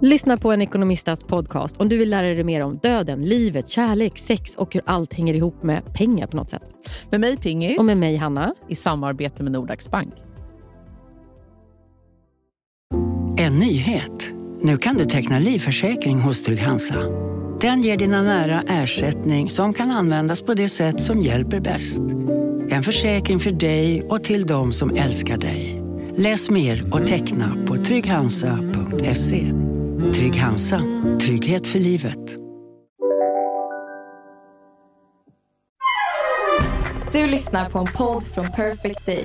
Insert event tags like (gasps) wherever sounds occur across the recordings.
Lyssna på en ekonomistats podcast om du vill lära dig mer om döden, livet, kärlek, sex och hur allt hänger ihop med pengar på något sätt. Med mig Pingis. Och med mig Hanna. I samarbete med Nordax Bank. En nyhet. Nu kan du teckna livförsäkring hos Trygg-Hansa. Den ger dina nära ersättning som kan användas på det sätt som hjälper bäst. En försäkring för dig och till de som älskar dig. Läs mer och teckna på trygghansa.se. Trygg Hansa. Trygghet för livet. Du lyssnar på en podd från Perfect Day.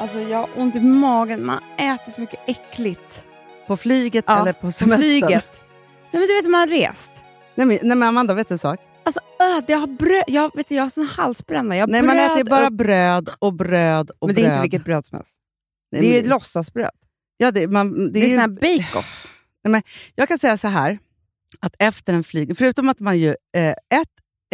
Alltså jag har ont i magen. Man äter så mycket äckligt. På flyget Ja, eller på på semestern? flyget. Nej, men du vet, man har rest. Nej men, nej men Amanda, vet du en sak? Alltså, öh, jag har bröd. Jag, vet du, jag har sån halsbränna. Jag Nej, man bröd äter bara och- bröd och bröd och Men det bröd. är inte vilket bröd som helst. Nej, det är men- låtsasbröd. Ja, det, man, det Det är, är ju, sån här bake-off. Nej, men jag kan säga så här, att efter en flyg, förutom att man ju, eh, ett,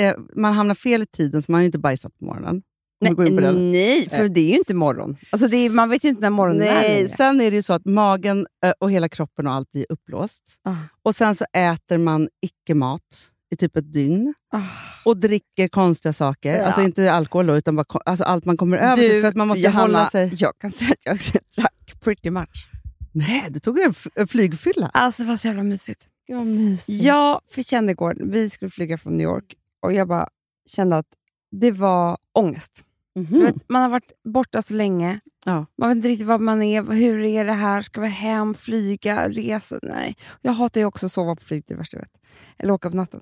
eh, man hamnar fel i tiden så man har ju inte bajsat på morgonen. Vi går in på nej, för det är ju inte morgon. Alltså, är, man vet ju inte när morgonen är Nej, längre. sen är det ju så att magen eh, och hela kroppen och allt blir upplåst. Ah. Och sen så äter man icke-mat i typ ett dygn. Ah. Och dricker konstiga saker. Ja. Alltså inte alkohol då, utan bara, alltså allt man kommer över till. För att man måste Johanna, hålla sig... Jag kan säga att jag (laughs) drack pretty much. Nej, du tog en flygfylla. Alltså, det var så jävla mysigt. Vad mysigt. Jag kände igår, vi skulle flyga från New York och jag bara kände att det var ångest. Mhm. Du vet, man har varit borta så länge. Ja. Man vet inte riktigt vad man är. Hur är det här? Ska vi hem, flyga, resa? Nej. Jag hatar ju också att sova på flyget, det är det värsta jag vet. Eller åka på natten.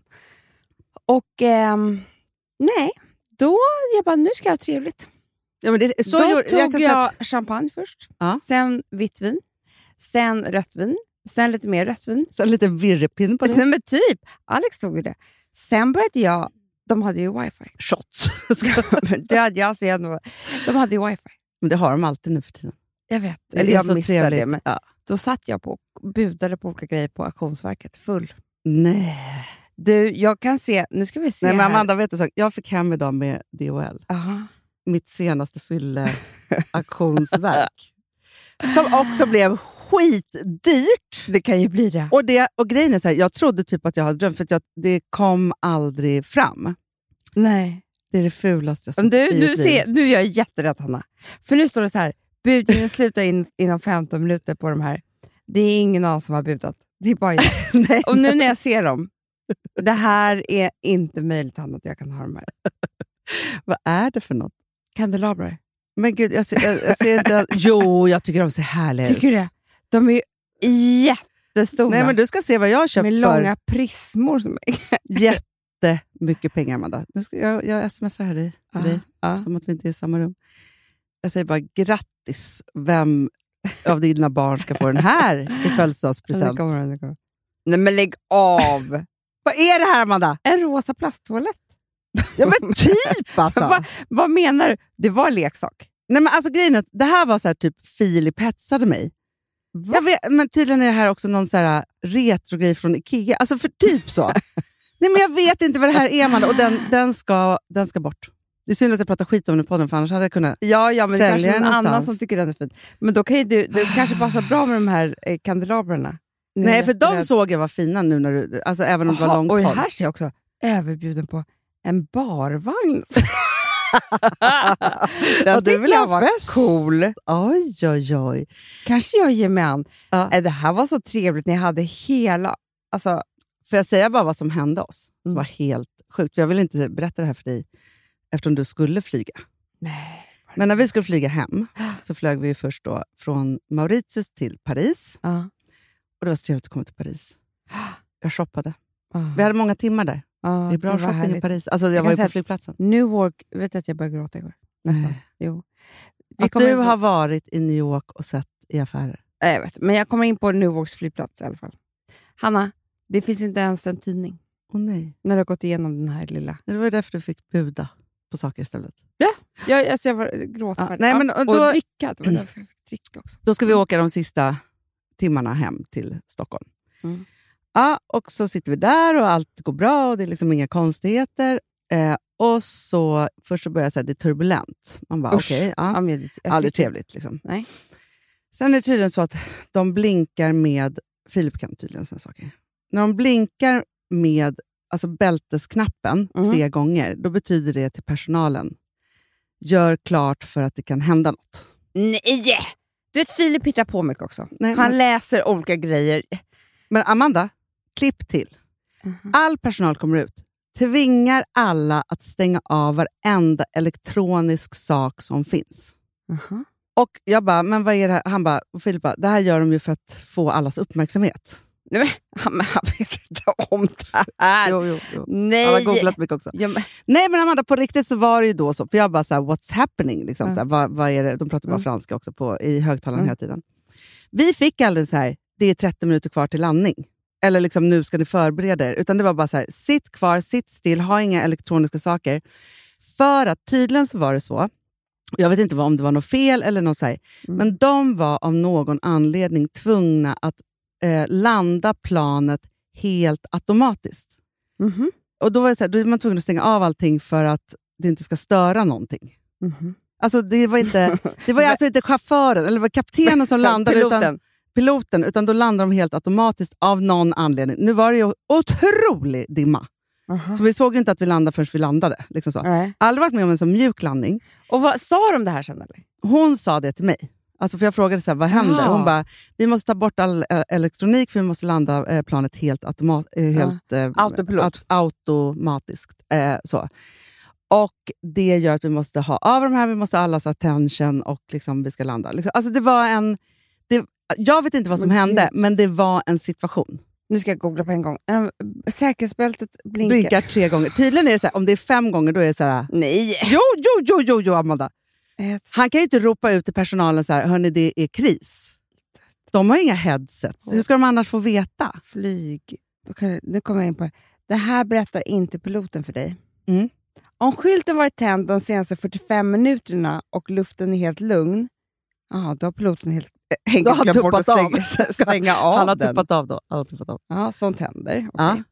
Och ehm, nej, då jag bara, nu ska jag ha trevligt. Ja, det, då gjorde, tog jag jag, champagne först, Ja. sen vitt vin, sen rött vin, sen lite mer rött vin. så en liten virrepinne på (laughs) Nej, det. men typ, Alex tog ju det. Sen började jag, de hade ju wifi. Shots. (laughs) Det hade jag, alltså, jag, de hade ju wifi. men det har de alltid nu för tiden. Jag vet. Det Eller jag missade trevligt. det. Men Ja. Då satt jag på och budade på olika grejer på auktionsverket, full. Nej. Du, jag kan se, nu ska vi se Nej, men. Amanda, vet du sak? Jag fick hem idag med DHL. Aha. Mitt senaste (laughs) fylle-auktionsverk. som också blev skitdyrt. Det kan ju bli det. Och, det, och grejen är så här, jag trodde typ att jag hade drömt, för att jag, det kom aldrig fram. Nej. Det är det fulaste jag sett Du, nu, ser, nu är jag jätterädd, Hanna. För nu står det så här, budgivningen slutar in, inom 15 minuter på de här. Det är ingen annan som har budat. Det är bara jag. (laughs) Nej. Och nu när jag ser dem, det här är inte möjligt, Hanna, att jag kan ha de här. (laughs) Vad är det för något? Kandelabrar. Men gud, jag ser, jag, jag ser inte... Jo, jag tycker de ser härliga ut. Tycker du det? De är ju jättestora. Nej, men du ska se vad jag har köpt med för långa prismor. Som (laughs) jättemycket pengar, Amanda. Nu ska, jag, jag smsar här för Ja, dig, ja. som att vi inte är i samma rum. Jag säger bara grattis, vem av dina barn ska få den här i (laughs) födelsedagspresent? Nej men lägg av! (laughs) Vad är det här, Amanda? En rosa plasttoalett. Ja, men typ alltså! Va, vad menar du? Det var leksak. Nej, men alltså grejen är att det här var så här, typ Filip hetsade mig. Va? Jag vet, men tydligen är det här också någon så här retrogrej från Ikea. Alltså för typ så. (laughs) Nej, men jag vet inte vad det här är, Amanda. Och den, den, ska, den ska bort. Det är synd att jag pratar skit om den på podden, för annars hade jag kunnat... Ja, ja men det Säljer kanske är den någon annan någonstans. som tycker den är fin. Men då kan ju du, du kanske passar bra med de här eh, kandelabrarna. Nu Nej, för de såg jag var fina nu, när du, alltså, även om det var långt Och här ser jag också överbjuden på en barvagn. (laughs) (laughs) Den du vill jag var fest. cool. Oj, oj, oj. Kanske jag ger mig an. Ja. Eh, Det här var så trevligt jag hade hela... Alltså, Får jag säga bara vad som hände oss? Som Mm. var helt sjukt. För jag vill inte berätta det här för dig eftersom du skulle flyga. nej. Men när vi skulle flyga hem (gasps) så flög vi först då från Mauritius till Paris. Ja. Och Det var så trevligt att komma till Paris. (gasps) Jag shoppade. Ja. Vi hade många timmar där. Ja, Det är bra var shopping i härligt. Paris. Alltså, jag, Jag var ju på flygplatsen. Newark, vet du att jag började gråta igår? Nästan. Nej. Jo. Vi Att du på- har varit i New York och sett i affärer. Nej, Jag vet, men jag kommer in på Newarks flygplats i alla fall. Hanna, det finns inte ens en tidning Åh nej. när du har gått igenom den här lilla... Det var därför du fick buda på saker istället. Jag, alltså jag var gråtfärdig. Ja, nej, men och då- dricka, det var därför jag fick dricka också. Då ska vi åka de sista timmarna hem till Stockholm. Mm. Ja, och så sitter vi där och allt går bra och det är liksom inga konstigheter. Eh, och så Först så börjar jag säga det är turbulent. Man bara, okej, ja. Ja, jag aldrig trevligt. Liksom. Nej. Sen är det tydligen så att de blinkar med... Filip kan tydligen såna saker. När de blinkar med alltså bältesknappen Mhm. tre gånger, då betyder det till personalen, gör klart för att det kan hända något. Nej! Du vet, Filip hittar på mycket också. Nej, Han men- läser olika grejer. Men Amanda, klipp till. All personal kommer ut, tvingar alla att stänga av varenda elektronisk sak som finns. Aha. Och jag bara, men vad är det här? Han bara, och Filip bara, det här gör de ju för att få allas uppmärksamhet. Nej, men, han, men han vet inte om det här. Jo, jo, jo. Nej! Han har googlat mycket också. Ja, men, Nej men Amanda, på riktigt så var det ju då så. För jag bara så här, what's happening? Liksom, Mm. så här, vad, vad är det? De pratar bara Mm. franska också på, i högtalaren Mm. hela tiden. Vi fick aldrig så här, det är 30 minuter kvar till landning. Eller liksom, nu ska ni förbereda er. Utan det var bara så här, sitt kvar, sitt still, ha inga elektroniska saker. För att tydligen så var det så, jag vet inte om det var något fel eller något så här, Mm. men de var av någon anledning tvungna att eh, landa planet helt automatiskt. mhm, Och då var det så här, då är man tvungen att stänga av allting för att det inte ska störa någonting. mhm. Alltså det var, inte, det var (laughs) alltså inte chauffören eller var kaptenen som landade, utan Piloten. utan då landade de helt automatiskt av någon anledning. Nu var det ju otrolig dimma, Aha. så vi såg inte att vi landade förrän vi landade. Liksom så. Nej. Aldrig varit med om en så mjuk landning. Och vad, sa de det här sen eller? Hon sa det till mig. Alltså för Jag frågade så här, vad händer. Jaha. Hon bara, vi måste ta bort all eh, elektronik för vi måste landa eh, planet helt, automat, eh, helt eh, Autopilot. aut- automatiskt. Så. Och Det gör att vi måste ha av de här, vi måste ha allas attention och liksom vi ska landa. Liksom, alltså det var en, jag vet inte vad som Men hände, gud. men det var en situation. Nu ska jag googla på en gång. Ähm, Säkerhetsbältet blinkar. Blinkar tre gånger. Tydligen är det så här, om det är fem gånger, då är det så här... Nej! Jo, jo, jo, jo, jo Amanda! Ett- Han kan ju inte ropa ut till personalen så här, hörni det är kris. De har inga headsets. Hur ska de annars få veta? Flyg. Nu kommer jag in på det. här berättar inte piloten för dig. Mm. Om skylten varit tänd de senaste 45 minuterna och luften är helt lugn, ja, då har piloten helt (laughs) har enkelt glömt bort att stänga, (laughs) stänga av Han har den. tuppat av då. Han har tuppat av. Ja, sånt händer. Okej. Ja.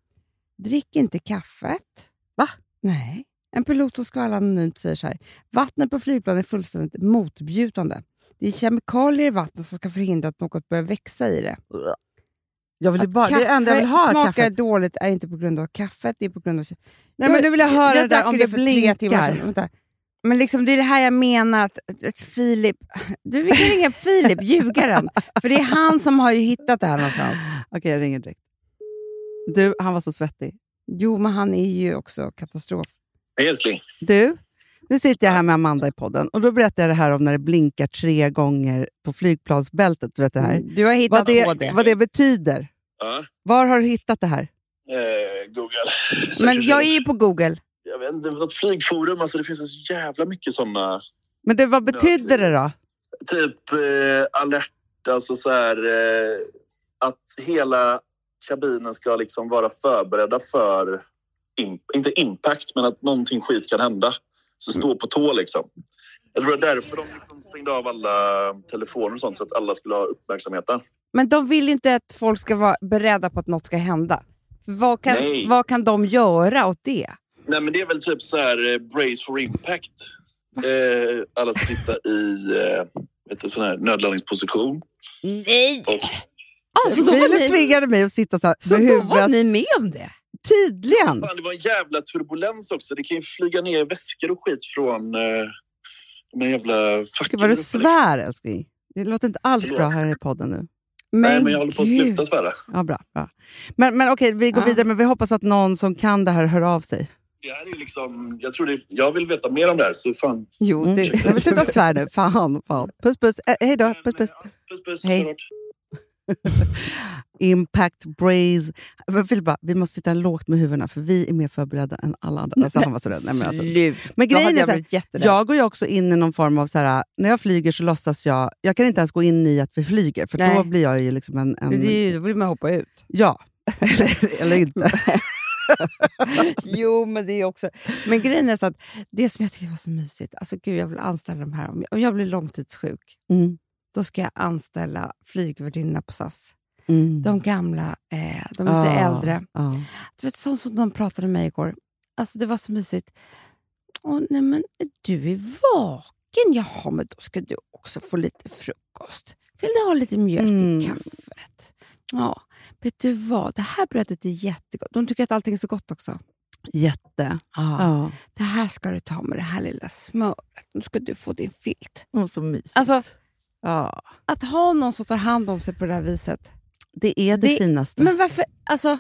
Drick inte kaffet. Va? Nej. En pilot som skvallrar anonymt säger så här. Vattnet på flygplanet är fullständigt motbjudande. Det är kemikalier i vattnet som ska förhindra att något börjar växa i det. Jag vill Att bara, är det enda jag vill ha, smakar kaffet. dåligt är inte på grund av kaffet, det är på grund av... Nej, men nu vill jag höra det där om det blinkar. Vänta. Men liksom, det är det här jag menar, att, att Filip... Du vi kan ringa Filip, ljugaren. För det är han som har ju hittat det här någonstans. Okej, jag ringer direkt. Du, han var så svettig. Jo, men han är ju också katastrof. Hej älskling. Du, nu sitter jag här med Amanda i podden och då berättar jag det här om när det blinkar tre gånger på flygplansbältet. Du vet det här. Du har hittat Vad på det, det. vad det betyder. Ja, Var har du hittat det här? eh, Google. (laughs) Men jag är ju på Google. Jag vet inte, något flygforum. Alltså det finns så jävla mycket sådana. Men det, vad betydde det då? Typ eh, alert, alltså så här eh, att hela kabinen ska liksom vara förberedda för, in, inte impact, men att någonting skit kan hända. Så stå på tå liksom. Jag tror det är därför de liksom stängde av alla telefoner och sånt så att alla skulle ha uppmärksamheten. Men de vill inte att folk ska vara beredda på att något ska hända. Vad, kan, Nej. vad kan de göra åt det? Nej, men det är väl typ så här eh, brace for impact. Eh, alla ska sitta i eh, vet du, sån här nödlandningsposition. Nej! Och, Alltså, då var Filip ni, tvingade mig att sitta så här så då var huvudet. ni med om det? Tydligen! fan, det var en jävla turbulens också. Det kan ju flyga ner väskor och skit från eh, de jävla facken. vad du svär älskling. Det låter inte alls Förlåt. bra här i podden nu. Nej, men jag håller på att sluta svära. Ja, bra, bra. Men, men okej, vi går Ja. vidare. Men vi hoppas att någon som kan det här hör av sig. Det här är liksom, jag, tror det, jag vill veta mer om det här, så fan. Jo, Mm. det, Nej, men sluta svär nu. Fan, fan. Puss, puss. Eh, hej då. Puss, puss. Puss, puss. Hej. (laughs) Impact, Braze. Men Filip bara, vi måste sitta lågt med huvudena för vi är mer förberedda än alla andra. Alltså, han var så rädd. Nej, men alltså. Men grejen är jag så här, jätterädd. jag går ju också in i någon form av, så här, när jag flyger så låtsas jag, jag kan inte ens gå in i att vi flyger för Nej. då blir jag ju liksom en... en Det är ju, då vill man hoppa ut. Ja, (laughs) eller, eller inte. (laughs) (laughs) jo, men det är också... Men grejen är så att det som jag tyckte var så mysigt, alltså gud jag vill anställa de här, om jag, om jag blir långtidssjuk, Mm. då ska jag anställa flygvärdinna på SAS. Mm. De gamla, eh, de är lite Ja, äldre. ja. Du vet, sånt som de pratade med mig igår. Alltså det var så mysigt. Åh, nej men du är vaken. Jaha, men då ska du också få lite frukost. Vill du ha lite mjölk Mm. i kaffet? Ja, vet du vad? Det här brödet är jättegott. De tycker att allting är så gott också. Jätte. Ja. Det här ska du ta med det här lilla smöret. Nu ska du få din filt. Och så mysigt. Alltså- ja. Att ha någon som tar hand om sig på det här viset. Det är det, Det- finaste. Men varför? Alltså,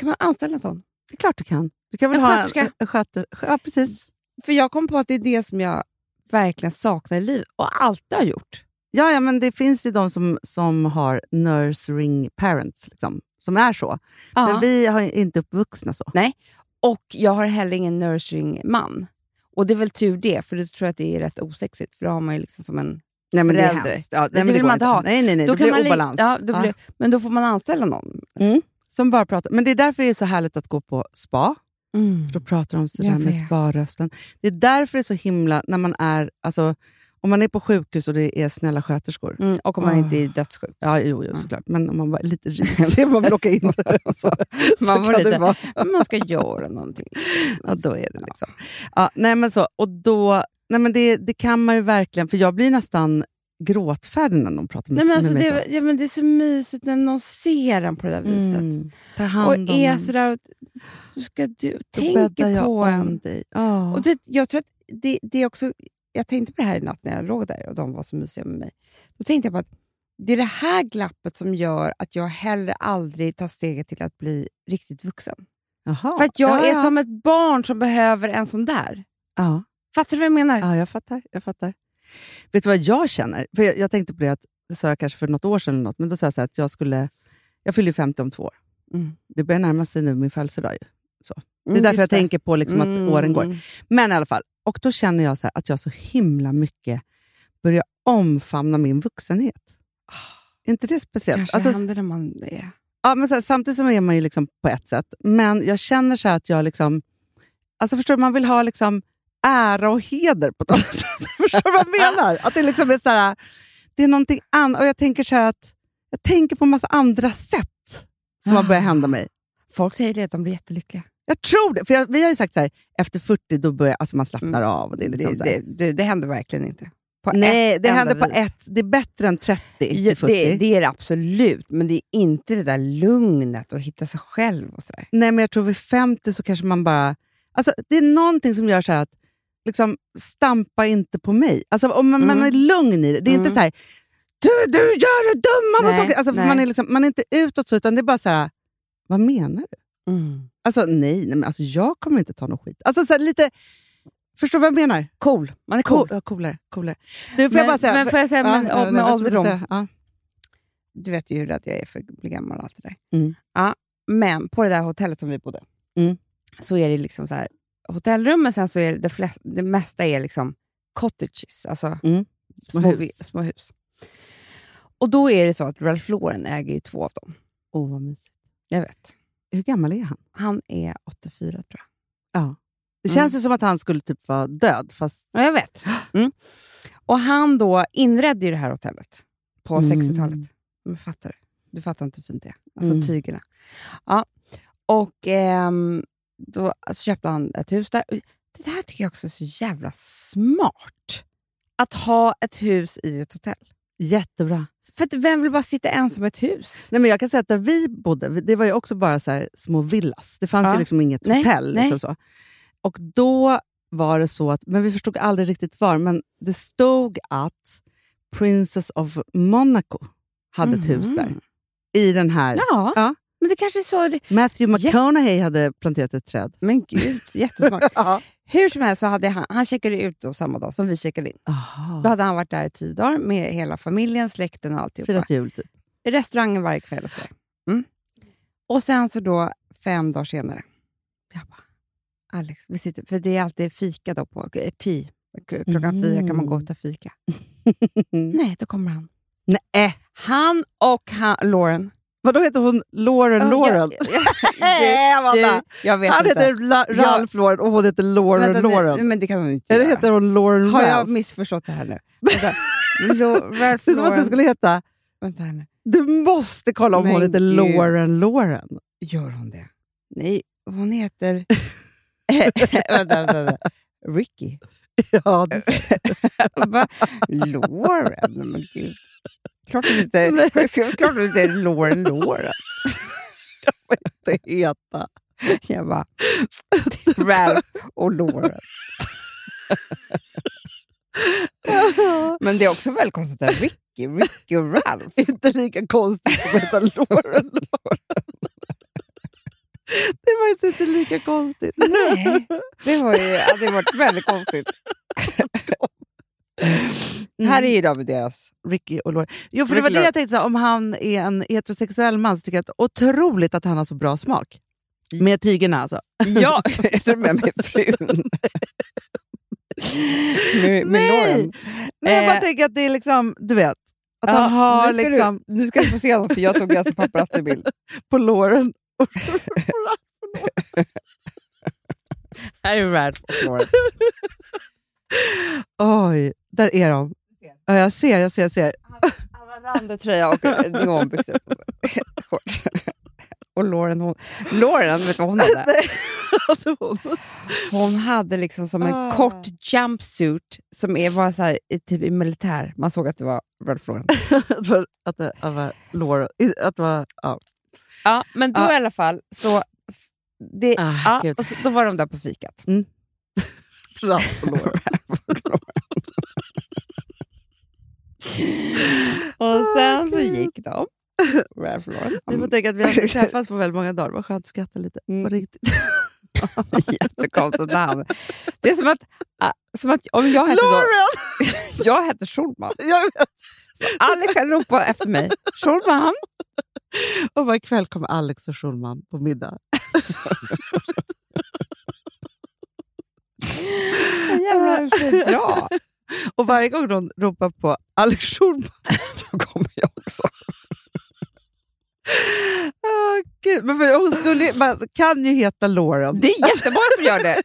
kan man anställa en sån? det är klart du kan. Du kan väl En ha sköterska. en, en sköter, Ja, precis. För jag kom på att det är det som jag verkligen saknar i livet och alltid har gjort. Ja, ja, men det finns ju de som, som har nursing parents, liksom, som är så. Ja. Men vi har ju inte uppvuxna så. Och jag har heller ingen nursing-man. Och det är väl tur det, för då tror jag att det är rätt osexigt. För då har man ju liksom som en... Nej, men det är Förälder. hemskt. Ja, Det nej, men vill går man inte ha. Nej, nej, nej. då det blir man obalans. Ja, då blir, Men då får man anställa någon. Mm. Som bara pratar. Men det är därför det är så härligt att gå på spa. För då pratar de sådär Jag med vet. sparrösten. Det är därför det är så himla, när man är, alltså, om man är på sjukhus och det är snälla sköterskor. Mm, och om man Ah. inte är dödssjuk. Ja, jo, jo såklart. Men om man var lite risig, man vill åka in. (laughs) så, så Man det lite- vara. Man ska göra någonting. Ja, då är det liksom. Ja, nej, men så. Och då, nej, men det, det kan man ju verkligen, för jag blir nästan gråtfärdig när någon pratar med, Nej, men alltså, med det, mig är- ja, men det är så mysigt när någon ser en på det där så. viset. Mm. Tar Och hand om är sådär, ska du, Då bäddar tänker på en. dig. Ja. Och du vet, jag tror att det, det är också... Jag tänkte på det här i natt när jag låg där och de var så mysiga med mig. Då tänkte jag på att det är det här glappet som gör att jag heller aldrig tar steget till att bli riktigt vuxen. Jaha. För att jag ja, är ja. som ett barn som behöver en sån där. Ja. Fattar du vad jag menar? ja, jag fattar. Jag fattar. Vet du vad jag känner? För jag, jag tänkte på det, att, det sa jag kanske för något år sedan, eller något, men då sa jag så här att jag skulle... Jag fyller ju 50 om två år. Mm. Det börjar närma sig nu min födelsedag. Så. Det är Mm, därför jag det. tänker på liksom att Mm. åren går. Men i alla fall, och då känner jag så att jag så himla mycket börjar omfamna min vuxenhet. Är inte det speciellt? Kanske Alltså, händer när man är... ja, men så här, samtidigt så är man ju liksom på ett sätt, men jag känner så här att jag liksom... Alltså förstår du, man vill ha liksom ära och heder på ett annat sätt. (laughs) förstår du vad jag menar? Att det liksom är så här, det är någonting annat. Och jag tänker så här att jag tänker på en massa andra sätt som har börjat hända mig. Folk säger det, att de blir jättelyckliga. Jag tror det. För jag, vi har ju sagt så här, efter 40 då börjar alltså man slappnar Mm. av. Och det, är liksom det, så det, det, det händer verkligen inte. På Nej, det händer på vis. ett. Det är bättre än 30 Ja, till 40. det, det är det absolut, men det är inte det där lugnet och hitta sig själv. och sådär. Nej, men jag tror vid 50 så kanske man bara... Alltså, det är någonting som gör så här att liksom, stampa inte på mig. Alltså, om man, man Mm. är lugn i det. Det är inte Mm. så här, du, du gör det dumma Nej, saker. Alltså, man, är liksom, man är inte utåt så, utan det är bara så här, vad menar du? Alltså nej, nej men alltså, jag kommer inte ta någon skit. Alltså så här, lite... Förstår du vad jag menar? Cool, man är Cool. cool. Coolare, coolare. Du, får Men, jag bara säga... men får jag säga, men, ja, med du ålderdom, säga? Ja. du vet ju hur rädd jag är för att bli gammal och allt det där. Mm. Ja, men på det där hotellet som vi bodde, Mm. så är det liksom så här, hotellrum, men sen så är det, det, flest, det mesta är liksom cottages, alltså Mm. små, Små hus. små hus. Och då är det så att Ralph Lauren äger ju två av dem. Åh, vad mysigt. Jag vet. Hur gammal är han? Han är 84 tror jag. Ja. Det Mm. känns ju som att han skulle typ vara död, fast... Ja, jag vet. (gasps) Mm. Och han då inredde ju det här hotellet på Mm. 60-talet. Men fattar du? Du fattar inte hur fint det är. Alltså Mm. tygerna. Ja. Och ehm, då alltså, köpte han ett hus där. Det här tycker jag också är så jävla smart. Att ha ett hus i ett hotell. Jättebra. För vem vill bara sitta ensam i ett hus? Nej, men jag kan säga att där vi bodde, det var ju också bara så här små villas. Det fanns Ja. ju liksom inget Nej, hotell. nej. Liksom så. Och då var det så att, men vi förstod aldrig riktigt var, men det stod att Princess of Monaco hade ett hus Mhm. där. I den här... Ja, Ja. Men det kanske så. Det... Matthew McConaughey hade planterat ett träd. Men gud, jättesmart. (laughs) Ja. Hur som helst så hade han, han checkade ut då samma dag som vi checkade in. Då hade han varit där i tio dagar med hela familjen, släkten och alltihopa. Firat jul typ. I restaurangen varje kväll och sådär. Mm. Och sen så då, fem dagar senare, jag bara, Alex, vi sitter, för det är alltid fika då på. K- Klockan fyra kan man gå och ta fika. (laughs) Nej, då kommer han. Nej. Han och han, Lauren. Vad då heter hon Lauren Oh, Lauren? Jag, (laughs) jag, (laughs) du, jag vet Han inte. heter La- Ralph Lauren och hon heter Lauren Vänta, Lauren. Men det kan hon inte Eller heter hon Lauren Har jag Ralph? missförstått det här nu? Vänta. (laughs) Lo- Ralph Det är som att det skulle heta Vänta här nu. Du måste kolla om hon Men heter gud. Lauren Lauren. Gör hon det? Nej, hon heter... vänta, vänta, vänta. Ricky. Ja, det? Lauren? Men gud. Klart hon inte, (laughs) klart hon inte är Lauren Lauren. (laughs) ska inte heta. Jag bara... Ralph och Lauren. (laughs) Men det är också väldigt konstigt att Ricky, Ricky och Ralph. Inte lika konstigt som att heta Lauren Lauren. Det var faktiskt inte lika konstigt. Nej, det var ju, hade varit väldigt konstigt. Här är ju de med deras... Ricky och Lauren. Jo, för det var Ricky det jag tänkte, så, om han är en heterosexuell man så tycker jag att otroligt att han har så bra smak. Med tygerna alltså. Ja, (laughs) jag tror med med frun. (laughs) med, med Nej! Lauren. Nej, jag bara Eh, tänker att det är liksom, du vet, att Ja, han har nu ska liksom Du, nu ska du få se dem, för jag tog alltså paparazzi-bild. (laughs) på Lauren. Här är Ralph och Lauren. Oj, där är de. Ja, jag ser, jag ser, jag ser. Randetröja och eh, neonbyxor. Shorts. (laughs) Och Lauren, hon, Lauren, vet du vad (laughs) hon hade? Hon hade liksom som en Ah. kort jumpsuit som är, var så här, typ i militär. Man såg att det var Ralph Lauren. (laughs) att, det var- Lauren. Att det var, ja. Ja, men då Ja. i alla fall så... Det, Ah, ja, så, då var de där på fikat. Ralph och Lauren. (laughs) och sen så gick de. Jag får tänka att vi har (laughs) träffats på väldigt många dagar. Var skönt att skratta lite. Mm. Riktigt. (laughs) Jättekonstigt namn. Det är som att, ah, som att om jag hette, då, Lauren! jag hette Schulman. Jag vet. Alex kan ropa efter mig. Schulman. Och varje kväll kommer Alex och Schulman på middag. Jävlar, skitbra. (laughs) Och varje gång de ropar på Alex Schulman, (laughs) Då kommer jag också. (laughs) Gud. Men för hon skulle, man kan ju heta Lauren. Det är jättemånga som gör det.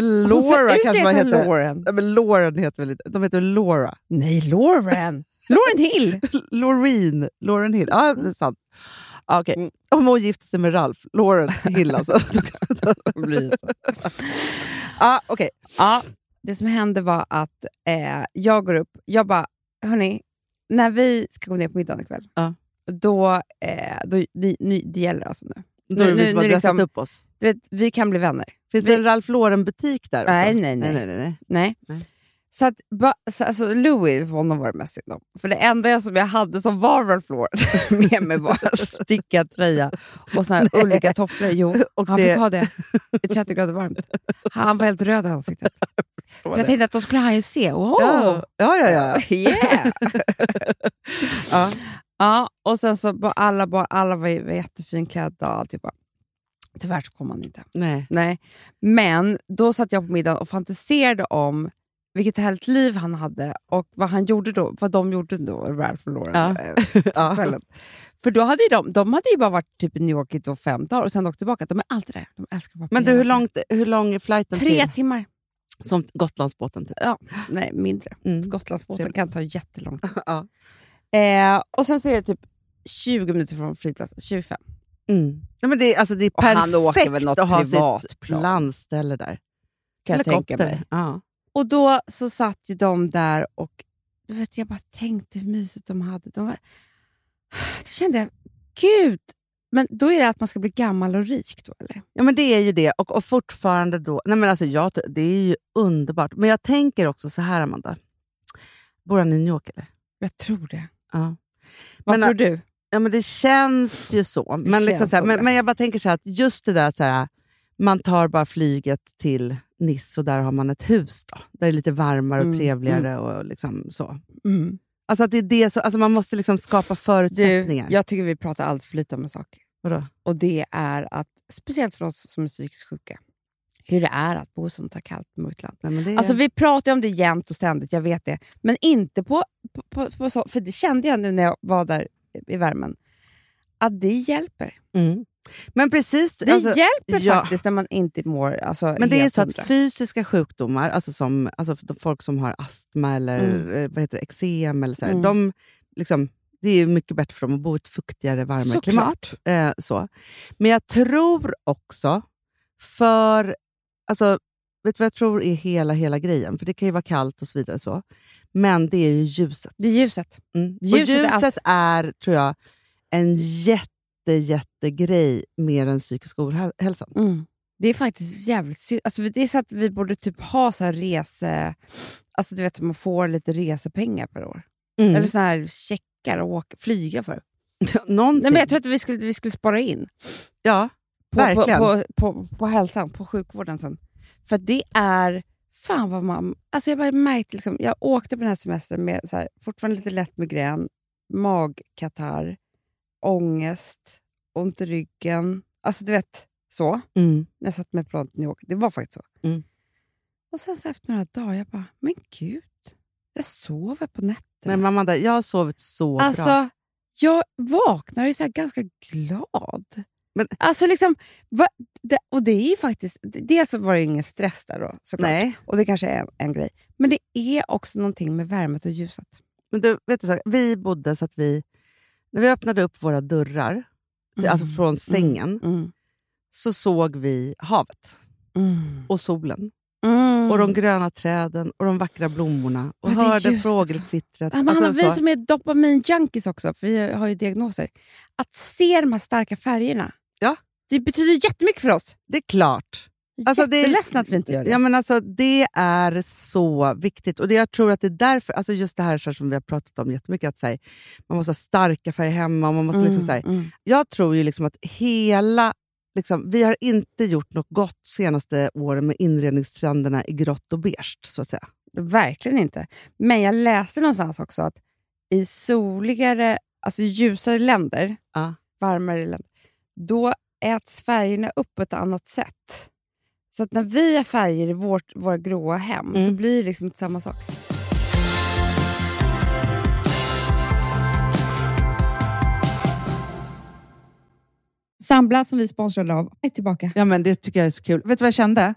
Laura kanske man heter. Lauren. Ja, men Lauren heter väl inte... De heter Laura. Nej, Lauren. Lauren Hill. Loreen. Lauren Hill. Ja, det är sant. Okej. Mm. Om hon gifter sig med Ralph. Lauren Hill alltså. ja, okej. Ja, det som hände var att eh, jag går upp, jag bara, hörni, när vi ska gå ner på middagen ikväll, Ja. då, eh, då det, nu, det gäller alltså nu. Då är det vi som har nu dressat liksom- upp oss. Du vet, vi kan bli vänner. Finns vi- det en Ralph Lauren-butik där? också? Nej, nej, nej. nej, nej, nej. Nej. Nej. Så att, ba, så, alltså, Louis, honom var det mest synd om. För det enda jag, som jag hade som var Ralph Lauren (laughs) med mig var en stickad tröja och såna här ulliga tofflor. Jo, Och han det- fick ha det i 30 grader varmt. Han var helt röd i ansiktet. (laughs) Jag tänkte att då skulle han ju se. Wow! Ja, ja, ja. ja. (laughs) Yeah! (laughs) ja. (laughs) ja, och sen så var alla, bara, alla var, var jättefinklädda och alltihopa. Tyvärr så kom han inte. Nej. Nej. Men då satt jag på middagen och fantiserade om vilket härligt liv han hade och vad han gjorde då, vad de gjorde då, Ralph och Lauren. Ja. kvällen. För då hade de, de hade ju bara varit typ i New York i fem dagar och sen åkt tillbaka. De är alltid där. De älskar att vara Men du, hur, långt, hur lång är flighten Tre till? timmar. Som Gotlandsbåten typ. Ja, nej, mindre. Mm. Gotlandsbåten Trevligt. kan ta jättelång tid. (laughs) Ja. Eh, och sen så är det typ 20 minuter från flygplatsen, 25. Mm. Ja, men det, är, alltså, det är Och han åker perfekt väl något att ha sitt landställe där. Kan jag tänka Helikopter. mig. Ja. Och då så satt ju de där och du vet, jag bara tänkte hur mysigt de hade. De var, (sighs) då kände jag, gud, men då är det att man ska bli gammal och rik då eller? ja, men det är ju det. Och, och fortfarande då... Nej, men alltså, jag, det är ju underbart. Men jag tänker också så här, Amanda. Bor han i New York eller? Jag tror det. Ja. Vad Men, tror du? Ja, men det känns ju så. Men, liksom känns så här, men, det. men jag bara tänker så här att just det där att man tar bara flyget till Nice och där har man ett hus. Då, där det är lite varmare och Mm, trevligare. och liksom så. Mm. Alltså att det är det så, alltså man måste liksom skapa Du, förutsättningar. jag tycker vi pratar alldeles för lite om en sak. Vadå? Och det är att, speciellt för oss som är psykiskt sjuka, hur det är att bo i sånt här kallt mörkt land. Nej, är, Alltså vi pratar om det jämt och ständigt, jag vet det. Men inte på, på, på, på så, för det kände jag nu när jag var där i värmen, att det hjälper. mm. Men precis... Det alltså, hjälper ja. faktiskt när man inte mår alltså, Men det är så att fysiska sjukdomar, alltså som alltså folk som har astma eller Mm. eh, vad heter det, eksem, eller så här, Mm. de, liksom, det är ju mycket bättre för dem att bo i ett fuktigare, varmare Såklart. klimat. Eh, så. Men jag tror också för... Alltså, vet du vad jag tror är hela, hela grejen? För det kan ju vara kallt och så vidare. så. Men det är ju ljuset. Det är ljuset. Mm. Ljuset är ljuset är, tror jag, en jätte, jättegrej mer än psykisk ohälsan. Mm. Det är faktiskt jävligt synd. Alltså, det är så att vi borde typ ha så här rese... Alltså du vet, man får lite resepengar per år. Mm. Eller så här checkar och åka, flyga för. (laughs) Någonting. Nej, men jag tror att vi skulle, vi skulle spara in ja, på, verkligen. på, på, på, på hälsan, på sjukvården sen. För det är... Fan vad man... Alltså jag bara märkte liksom, jag åkte på den här semestern med så här, fortfarande lite lätt migrän, magkatarr, ångest, ont i ryggen. Alltså du vet, så. Mm. när jag satt med planet New York. Det var faktiskt så. Mm. Och sen så efter några dagar, jag bara, men gud, jag sover på nätterna. Men Amanda, jag har sovit så alltså, bra. jag vaknar och är så ganska glad. Men- Alltså liksom, va, det, och det är ju faktiskt, det- dels så var det ju ingen stress där då, såklart. Nej, Och det kanske är en, en grej. Men det är också någonting med värmet och ljuset. men du, vet du så, vi bodde så att vi... När vi öppnade upp våra dörrar, till- Mm. alltså från sängen, Mm. så såg vi havet Mm. och solen. Mm. Och de gröna träden och de vackra blommorna. Och Ja, hörde fågelkvittret. Amanda, Alltså, vi så- som är dopamin-junkies också, för vi har ju diagnoser. Att se de här starka färgerna, Ja. det betyder jättemycket för oss. det är klart. Alltså, det Jätteledsen att vi inte gör det. Ja, men alltså, det är så viktigt. Och det, Jag tror att det är därför, alltså just det här här som vi har pratat om jättemycket, att så här, man måste ha starka färger hemma. Man måste liksom, så här, mm. Jag tror ju liksom att hela... Liksom, vi har inte gjort något gott senaste åren med inredningstrenderna i grått och beige. Så att säga. Verkligen inte. Men jag läste någonstans också att i soligare, alltså ljusare länder, Ja. varmare länder, då äts färgerna upp på ett annat sätt. Så att när vi har färger i vårt, våra gråa hem så Mm. blir det liksom inte samma sak. Sambla som vi sponsrade av är tillbaka. Ja, men det tycker jag är så kul. Vet du vad jag kände?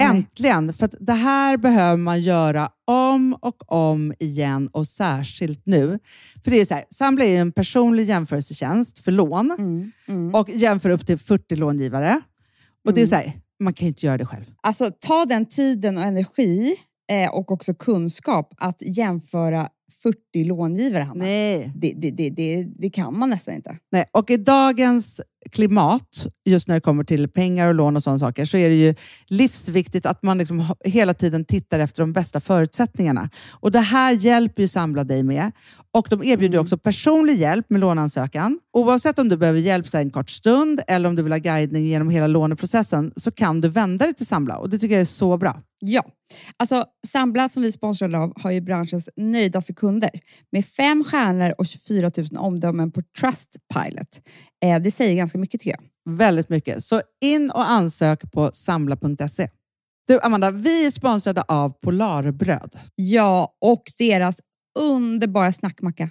Nej. Äntligen! För att det här behöver man göra om och om igen och särskilt nu. För det är så här, Sambla är en personlig jämförelsetjänst för lån Mm. Mm. och jämför upp till 40 långivare. Och det är så här, man kan ju inte göra det själv. Alltså ta den tiden och energi eh, och också kunskap att jämföra 40 långivare, Hanna. Nej. Det, det, det, det, det kan man nästan inte. Nej, och i dagens klimat, just när det kommer till pengar och lån och sådana saker, så är det ju livsviktigt att man liksom hela tiden tittar efter de bästa förutsättningarna. Och Det här hjälper ju Samla dig med. Och De erbjuder också personlig hjälp med låneansökan. Oavsett om du behöver hjälp så en kort stund eller om du vill ha guidning genom hela låneprocessen så kan du vända dig till Samla och det tycker jag är så bra. Ja, alltså Sambla som vi sponsrade av har ju branschens nöjdaste kunder med fem stjärnor och 24 000 omdömen på Trustpilot. Eh, det säger ganska mycket tycker jag. Väldigt mycket. Så in och ansök på samla.se. Du Amanda, vi är sponsrade av Polarbröd. Ja, och deras underbara snackmacka.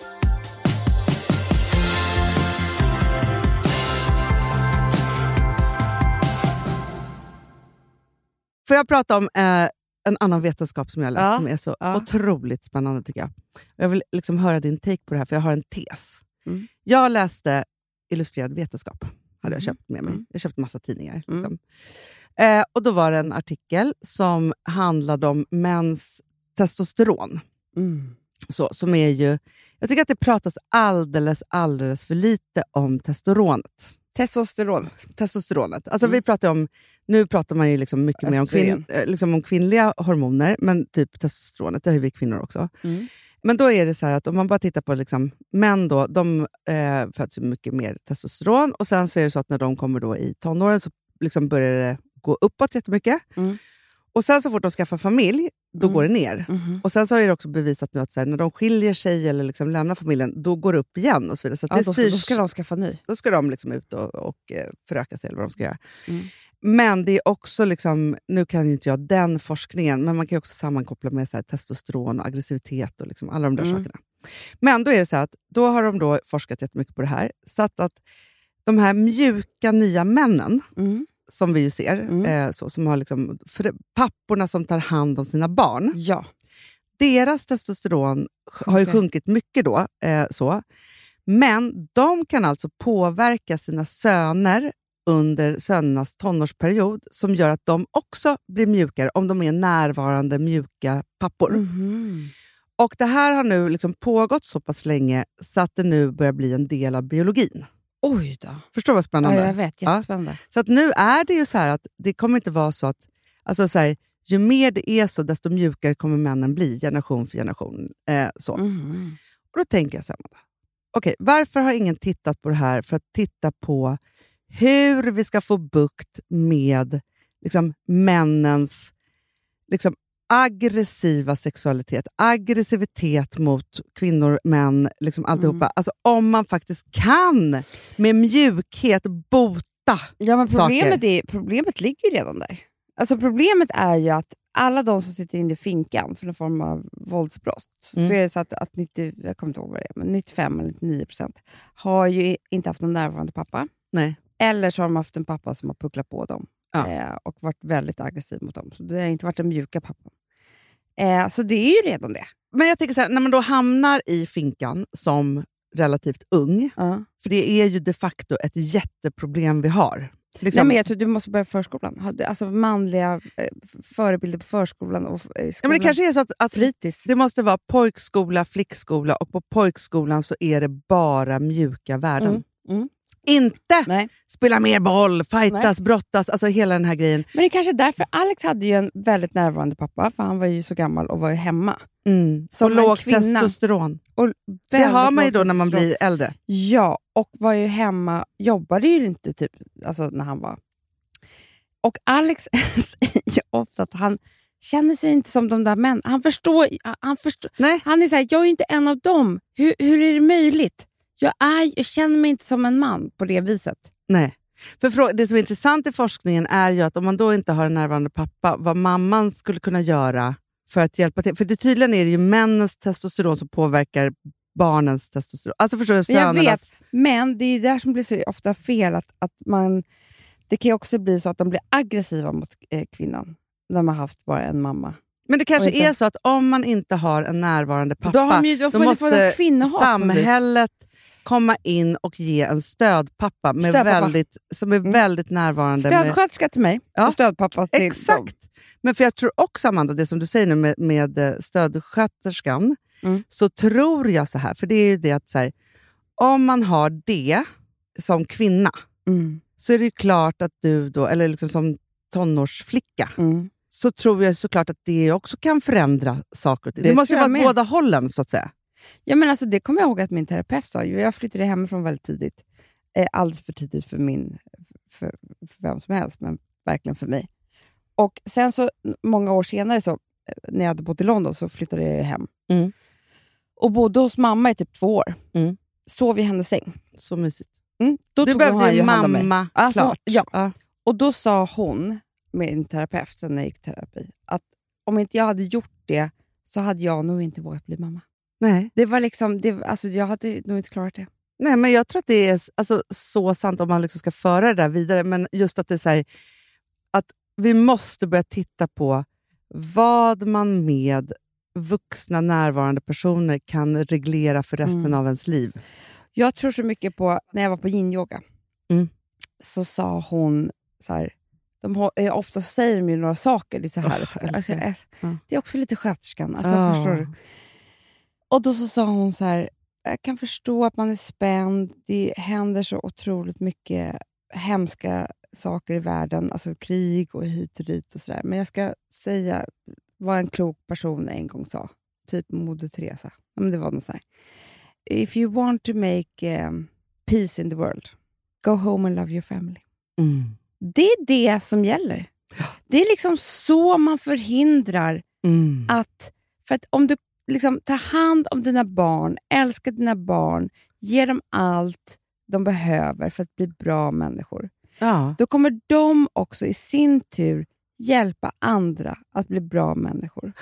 Får jag prata om eh, en annan vetenskap som jag läst Ja, som är så ja. otroligt spännande tycker jag. Jag vill liksom höra din take på det här, för jag har en tes. Mm. Jag läste Illustrerad vetenskap, hade jag Mm. köpt med mig. Mm. Jag köpte massa tidningar. Mm. Liksom. Eh, och Då var det en artikel som handlade om mäns testosteron. Mm. Så, som är ju, jag tycker att det pratas alldeles, alldeles för lite om testosteronet. Testosteron. Testosteronet. Alltså Mm. vi pratar om, nu pratar man ju liksom mycket mer om, Östrogen. eh, liksom om kvinnliga hormoner, men typ testosteronet, det har ju vi kvinnor också. Mm. Men då är det så att om man bara tittar på liksom, män, då, de eh, föds mycket mer testosteron och sen så är det så att när de kommer då i tonåren så liksom börjar det gå uppåt jättemycket. Mm. Och sen så fort de skaffar familj, då Mm. går det ner. Mhm. Och Sen så är det också bevisat nu att så här, när de skiljer sig eller liksom lämnar familjen, då går det upp igen. och så vidare. Så Ja, det då, ska, styrs, då ska de skaffa ny. då ska de liksom ut och, och eh, föröka sig, eller vad de ska göra. Mm. Men det är också, liksom, nu kan ju inte jag den forskningen, men man kan också sammankoppla med så här, testosteron, och aggressivitet och liksom alla de där Mm. sakerna. Men då är det så att då har de då forskat jättemycket på det här. Så att, att de här mjuka nya männen, Mm. Som vi ju ser, Mm. eh, så, som har liksom, för, papporna som tar hand om sina barn, Ja. deras testosteron har ju sjunkit mycket då. Eh, så. Men de kan alltså påverka sina söner under sönernas tonårsperiod som gör att de också blir mjukare om de är närvarande mjuka pappor. Mhm. Och Det här har nu liksom pågått så pass länge så att det nu börjar bli en del av biologin. Oj då. Förstår du vad Ja, spännande? jag vet. Ja. Jättespännande. Så att nu är det ju så här att det kommer inte vara så att... Alltså så här, ju mer det är så, desto mjukare kommer männen bli, generation för generation. Eh, så. Mhm. Och Då tänker jag så här. Okej, varför har ingen tittat på det här för att titta på hur vi ska få bukt med liksom, männens liksom, aggressiva sexualitet, aggressivitet mot kvinnor, män, liksom alltihopa. Mm. Alltså om man faktiskt kan med mjukhet bota Ja, men problemet, saker. är, problemet ligger ju redan där. Alltså problemet är ju att alla de som sitter inne i finkan för någon form av våldsbrott, Mm. så är det så att, att 90, jag kommer inte ihåg vad det är, men 95 eller 99 procent har ju inte haft någon närvarande pappa. Nej. Eller så har de haft en pappa som har pucklat på dem Ja. eh, och varit väldigt aggressiv mot dem. Så det har inte varit den mjuka pappan. Eh, så det är ju redan det. Men jag tänker så här, när man då hamnar i finkan som relativt ung, Ja. för det är ju de facto ett jätteproblem vi har. Liksom, Nej, men jag tror du måste börja förskolan. Alltså manliga eh, förebilder på förskolan och eh, ja, skolan. men det kanske är så att, att Fritids. det måste vara pojkskola, flickskola och på pojkskolan så är det bara mjuka värden. Mm, mm. Inte Nej. spela mer boll, fightas, brottas, alltså hela den här grejen. Men det är kanske är därför Alex hade ju en väldigt närvarande pappa, för han var ju så gammal och var ju hemma. Mm. Som och lågt testosteron. Och Det har man ju då när man blir äldre. Ja, och var ju hemma, jobbade ju inte typ alltså när han var... Och Alex (laughs) säger ofta att han känner sig inte som de där män. Han förstår, han förstår, Nej. han är så här, jag är ju inte en av dem. Hur, hur är det möjligt? Jag, är, jag känner mig inte som en man på det viset. Nej. För det som är intressant i forskningen är ju att om man då inte har en närvarande pappa, vad mamman skulle kunna göra för att hjälpa till. För det, tydligen är det ju männens testosteron som påverkar barnens testosteron. Alltså förstår du? Jag vet, men det är där som blir så ofta fel. Att, att man, det kan ju också bli så att de blir aggressiva mot eh, kvinnan när man har haft bara en mamma. Men det kanske inte- är så att om man inte har en närvarande pappa, då ju- då de måste samhället komma in och ge en stödpappa, med Stödpappa. Väldigt, som är Mm. väldigt närvarande. med, Stödsköterska till mig Ja, och stödpappa till dem. Exakt! Men för jag tror också, Amanda, det som du säger nu med, med eh, stödsköterskan, Mm. så tror jag så här, för det är ju det att så här, om man har det som kvinna, Mm. så är det ju klart att du då, eller liksom som tonårsflicka, Mm. så tror jag såklart att det också kan förändra saker och ting. Det, Det måste ju vara åt båda hållen, så att säga. Ja, men alltså, det kommer jag ihåg att min terapeut sa. Jag flyttade hemifrån väldigt tidigt. Eh, alldeles för tidigt för, min, för, för vem som helst, men verkligen för mig. Och Sen så många år senare, så, eh, när jag hade bott i London, så flyttade jag hem. Mm. Och bodde hos mamma i typ två år. Mm. Sov i hennes säng. Så mysigt. Mm. Då du behövde ju mamma, Alltså, klart. ja. Ja. Och då sa hon, min terapeut, sen när jag gick terapi, att om inte jag hade gjort det så hade jag nog inte vågat bli mamma. Nej. Det var liksom, det, alltså jag hade nog inte klarat det. Nej, men jag tror att det är alltså, så sant om man liksom ska föra det där vidare. Men just att det är så här, att vi måste börja titta på vad man med vuxna närvarande personer kan reglera för resten Mm. av ens liv. Jag tror så mycket på, när jag var på yin-yoga, Mm. så sa hon så här, de har, eh, ofta säger de ju några saker, det är så här, Åh, alltså, det är också lite sköterskan, alltså, Ja. förstår du? Och då så sa hon så här, jag kan förstå att man är spänd, det händer så otroligt mycket hemska saker i världen, alltså krig och hit och dit och sådär. Men jag ska säga vad en klok person en gång sa, typ Moder Teresa. Men det var något så här. If you want to make um, peace in the world, go home and love your family. Mm. Det är det som gäller. Det är liksom så man förhindrar Mm. att... För att om du liksom tar hand om dina barn, älskar dina barn, ger dem allt de behöver för att bli bra människor, Ja. då kommer de också i sin tur hjälpa andra att bli bra människor.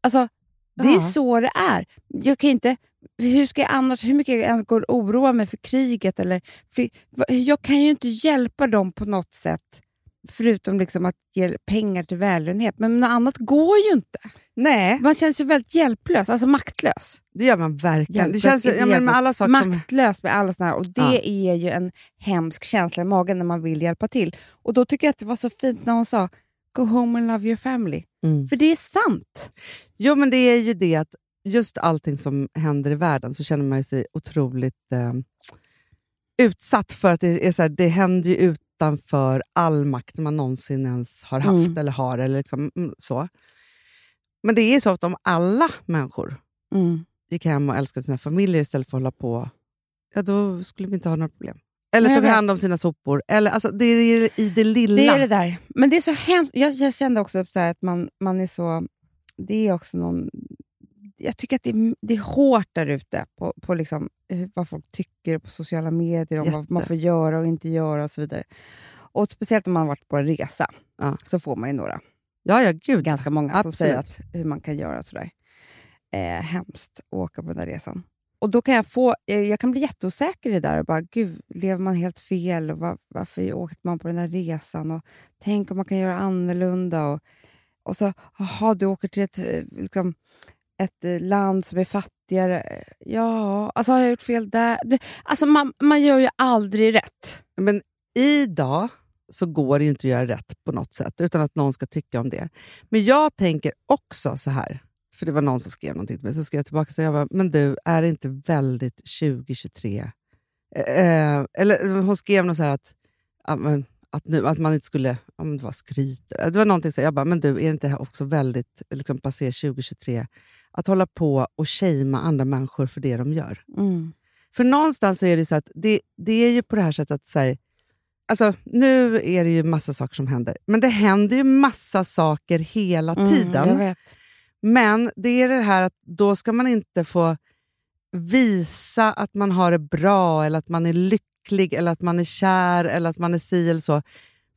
Alltså, det är Ja. så det är. Jag kan inte, hur ska jag annars, hur mycket jag ens går och oroar mig för kriget? Eller, för, jag kan ju inte hjälpa dem på något sätt, förutom liksom att ge pengar till välgörenhet. Men något annat går ju inte. Nej, Man känns ju väldigt hjälplös, alltså maktlös. det gör man verkligen. Hjälplös, det känns, ja, men med alla saker som... maktlös med alla såna här. Och det Ja. är ju en hemsk känsla i magen när man vill hjälpa till. Och då tycker jag att det var så fint när hon sa Go home and love your family. Mm. För det är sant. Jo, men det är ju det att just allting som händer i världen så känner man sig otroligt eh, utsatt för att det, är så här, det händer ju utanför all makt man någonsin ens har haft Mm. eller har. Eller liksom, mm, så. Men det är så att om alla människor Mm. gick hem och älskade sina familjer istället för att hålla på, ja då skulle vi inte ha några problem. Eller tog hand om sina sopor. Eller, alltså, det är i det lilla. Det är det där. Men det är så hemskt. Jag, jag kände också så att man, man är så... Det är också någon... Jag tycker att det är, det är hårt där ute på, på liksom, eh, vad folk tycker på sociala medier, om vad man får göra och inte göra och så vidare. Och Speciellt om man har varit på en resa, Ja. så får man ju några. Ja, ja, gud. ganska många som Absolut. säger att, hur man kan göra sådär. Eh, hemskt att åka på den där resan. Och då kan jag få, eh, jag kan bli jätteosäker i det där. Och bara, Gud, lever man helt fel? Och var, varför åkte man på den där resan? Och Tänk om man kan göra annorlunda? Och, och så, jaha, du åker till ett, eh, liksom, ett eh, land som är fattigare. Ja, alltså har jag gjort fel där? Alltså man, man gör ju aldrig rätt. Men idag så går det ju inte att göra rätt på något sätt utan att någon ska tycka om det. Men jag tänker också så här, för det var någon som skrev någonting till mig, så skrev jag tillbaka och jag bara, men du, är det inte väldigt 2023? Eh, eh, eller eh, hon skrev något så här att, att, nu, att man inte skulle, om det var skryt, det var någonting så här, jag bara, men du, är det inte också väldigt liksom, passé 2023 att hålla på och shamea andra människor för det de gör? För någonstans så är det så att det, det är ju på det här sättet att så här, alltså, nu är det ju massa saker som händer, men det händer ju massa saker hela Mm, tiden. Men det är det här att då ska man inte få visa att man har det bra, eller att man är lycklig, eller att man är kär, eller att man är si eller så.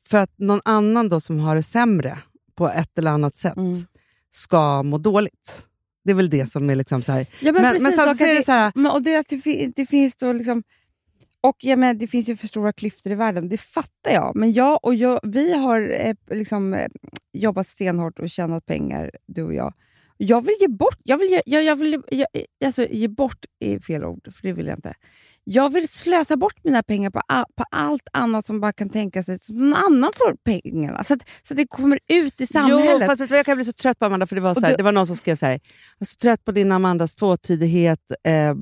För att någon annan då som har det sämre på ett eller annat sätt Mm. ska må dåligt. Det är väl det som är liksom så här. Ja, men, precis, samtidigt och så är det så här, Men, och det, att det, fi- det finns då liksom... Och ja, men Det finns ju för stora klyftor i världen, det fattar jag. Men jag och jag, vi har eh, liksom, eh, jobbat stenhårt och tjänat pengar, du och jag. Jag vill ge bort, jag vill jag, jag vill, jag, alltså, ge bort är fel ord, för det vill jag inte. Jag vill slösa bort mina pengar på, på allt annat som bara kan tänka sig så att någon annan får pengarna. Så att, så att det kommer ut i samhället. Jo, fast vet du jag kan bli så trött på Amanda, för det var, så här, du- det var någon som skrev så här, jag är så trött på din Amandas tvåtydighet. Eh,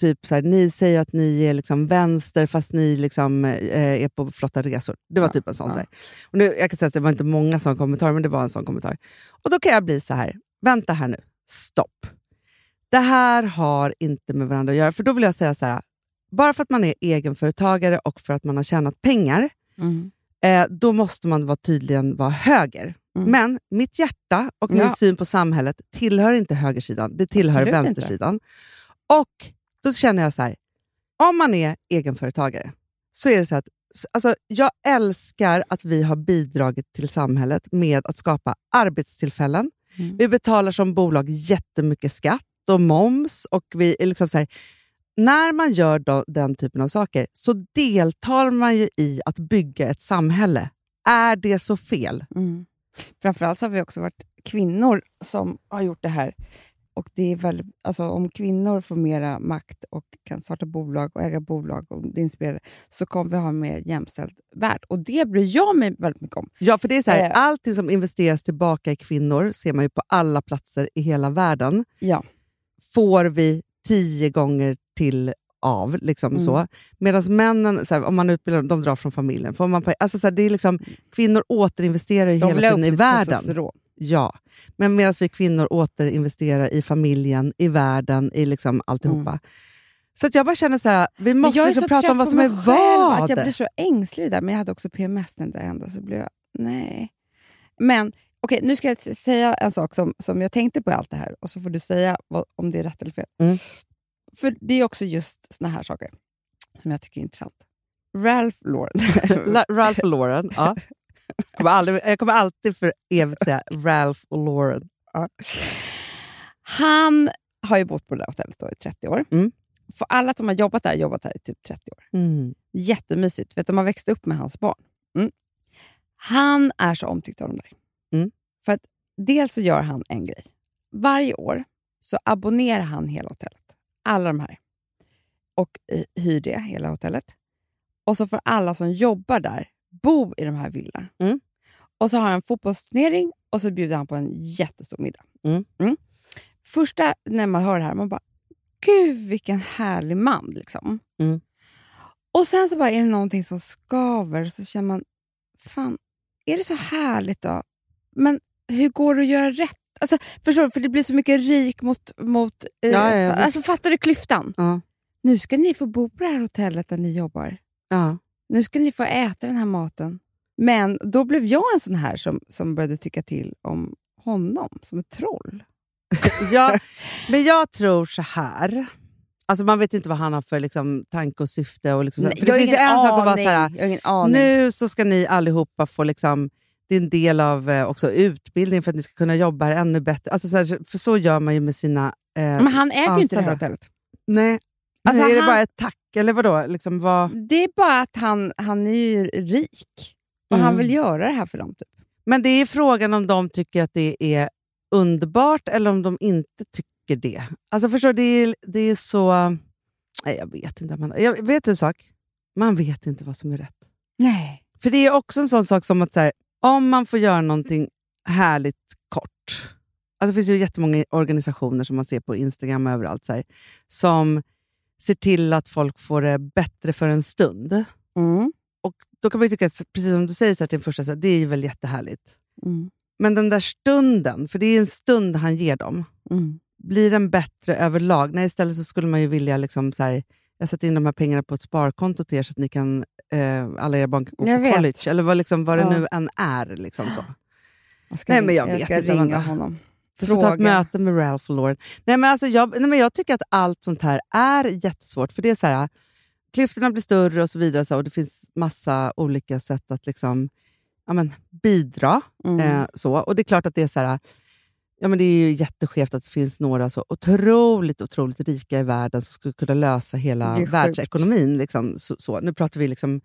typ så här, ni säger att ni är liksom vänster fast ni liksom, eh, är på flotta resor. Det var typ en sån. ja. Så här. Och nu, jag kan säga att det var inte många sådana kommentarer, men det var en sån kommentar. Och då kan jag bli så här, vänta här nu, stopp. Det här har inte med varandra att göra. För då vill jag säga så här, bara för att man är egenföretagare och för att man har tjänat pengar, Mm. eh, då måste man vara tydligen vara höger. Mm. Men mitt hjärta och min Ja. syn på samhället tillhör inte högersidan, det tillhör Absolut inte. vänstersidan. Och då känner jag så här, om man är egenföretagare så är det så att alltså, jag älskar att vi har bidragit till samhället med att skapa arbetstillfällen. Mm. Vi betalar som bolag jättemycket skatt och moms. och vi är liksom så här, När man gör då, den typen av saker så deltar man ju i att bygga ett samhälle är det så fel? Mm. Framförallt har vi också varit kvinnor som har gjort det här. Och det är väl, alltså, om kvinnor får mera makt och kan starta bolag och äga bolag och bli inspirerade så kommer vi ha en mer jämställd värld. Och det bryr jag mig väldigt mycket om. Ja, för det är så här, Eh. allting som investeras tillbaka i kvinnor ser man ju på alla platser i hela världen. Ja. Får vi tio gånger till av. Liksom Mm. så. Medan männen, så här, om man utbildar dem, de drar från familjen. Får man, alltså, så här, det är liksom, kvinnor återinvesterar ju De hela tiden i världen. Ja, men medan vi kvinnor återinvesterar i familjen, i världen, i liksom alltihopa. Så att jag bara känner så här, vi måste liksom så prata om vad som är själv, Att jag vad. blir så ängslig det där. Men jag hade också PMS så blev jag... Nej. Men okej, nu ska jag säga en sak som, som jag tänkte på i allt det här och så får du säga vad, om det är rätt eller fel. Mm. För det är också just såna här saker som jag tycker är intressant. Ralph Lauren. (laughs) La- Ralph Lauren. Ja. Jag, (laughs) kommer aldrig, jag kommer alltid för evigt säga Ralph och Lauren. Han har ju bott på det där hotellet i 30 år. Mm. För alla som har jobbat där har jobbat där i typ 30 år. Mm. Jättemysigt. Vet du, de har växt upp med hans barn. Mm. Han är så omtyckt av dem där. Mm. För att dels så gör han en grej. Varje år så abonnerar han hela hotellet. Alla de här. Och hyr det, hela hotellet. Och så får alla som jobbar där bo i de här villorna. Mm. Och så har han fotbollsturnering och så bjuder han på en jättestor middag. Mm. Första när man hör det här, man bara Gud vilken härlig man. Liksom. Mm. Och sen så bara är det någonting som skaver, så känner man, fan, är det så härligt då? Men hur går det att göra rätt? Alltså, förstår du? För det blir så mycket rik mot... mot eh, Ja, ja, alltså, fattar du klyftan? Ja. Nu ska ni få bo på det här hotellet där ni jobbar. Ja. Nu ska ni få äta den här maten. Men då blev jag en sån här som, som började tycka till om honom som ett troll. (laughs) ja, men jag tror så här. Alltså man vet ju inte vad han har för liksom, tanke och syfte. Och liksom. Nej, det finns ju en sak att vara aning. så här, aning. nu så ska ni allihopa få liksom, det är en del av eh, också utbildning för att ni ska kunna jobba här ännu bättre. Alltså, så här, för så gör man ju med sina eh, Men han äger ju inte det här hotellet. Nej, Alltså, nu är det han- bara ett tack, eller vadå? Liksom, vad... Det är bara att han, han är ju rik och han Mm. vill göra det här för dem. Typ. Men det är frågan om de tycker att det är underbart eller om de inte tycker det. Alltså förstår det är, det är så... Nej, jag vet inte. Man, jag vet en sak. Man vet inte vad som är rätt. Nej. För det är också en sån sak som att så här, om man får göra någonting härligt kort. Alltså det finns ju jättemånga organisationer som man ser på Instagram och överallt så här, som ser till att folk får det bättre för en stund. Mm. Och Då kan man ju tycka, att, precis som du säger så här, till en första, så här, det är ju väl jättehärligt. Mm. Men den där stunden, för det är en stund han ger dem, Mm. blir den bättre överlag? Nej, istället så skulle man ju vilja liksom så här, jag sätter in de här pengarna på ett sparkonto till er så att ni kan, eh, alla era barn kan gå Jag på vet. college. Eller vad, liksom, vad det Ja. nu än är. Liksom så. Jag ska, Nej, men jag ringa- vet ska inte, ringa honom. Du får ta ett möte med Ralph Lauren. Nej, men alltså, jag, nej, men jag tycker att allt sånt här är jättesvårt. För det är så här, klyftorna blir större och så vidare. Så, och Det finns massa olika sätt att liksom, ja, men, bidra. Mm. Eh, så. Och det är klart att det är så här, ja, men det är ju jätteskevt att det finns några så otroligt, otroligt rika i världen som skulle kunna lösa hela världsekonomin. Liksom, så, så. Nu pratar vi liksom,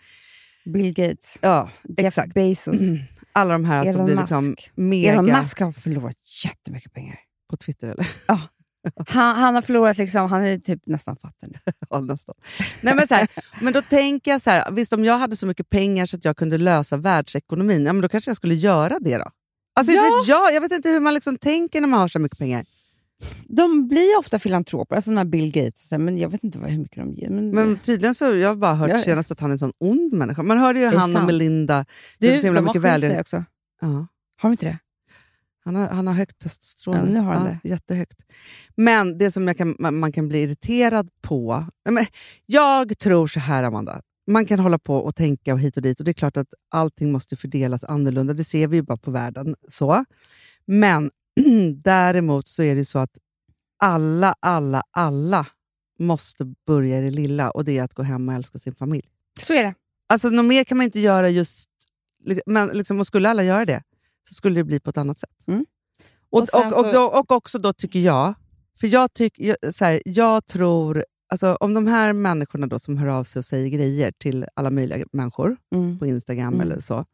Bill Gates, ja, Jeff exakt. Bezos, (clears throat) Alla de här som Elon blir liksom Musk. mega Elon Musk har förlorat jättemycket pengar. på Twitter. Eller? Han, han har förlorat, liksom, han är typ nästan fattig nu. (laughs) Ja, nästan. Nej, men, så här, men då tänker jag så här, visst om jag hade så mycket pengar så att jag kunde lösa världsekonomin, ja, men då kanske jag skulle göra det då. Alltså, Ja. vet jag, jag vet inte hur man liksom tänker när man har så mycket pengar. De blir ofta filantroper, alltså de här Bill Gates, och men jag vet inte vad, hur mycket de ger. Men, Men tydligen så jag har bara hört Ja. senast att han är en sån ond människa. Man hörde ju han och sant? Melinda. du, de har mycket skilt sig också. Ja. Har de inte det? Han har, han har högt testosteron. Ja, nu har han ja, det. Jättehögt. Men det som jag kan, man, kan bli irriterad på... Men jag tror så här, Amanda. Man kan hålla på och tänka och hit och dit. Och Det är klart att allting måste fördelas annorlunda. Det ser vi ju bara på världen. så. Men (clears throat) däremot så är det så att alla, alla, alla måste börja i det lilla. Och det är att gå hem och älska sin familj. Så är det. Alltså något mer kan man inte göra just... Men liksom, och skulle alla göra det så skulle det bli på ett annat sätt. Mm. Och, Och och, och, och också då tycker jag, för jag, tyck, jag, så här, jag tror, alltså, om de här människorna då som hör av sig och säger grejer till alla möjliga människor Mm. på Instagram Mm. eller så,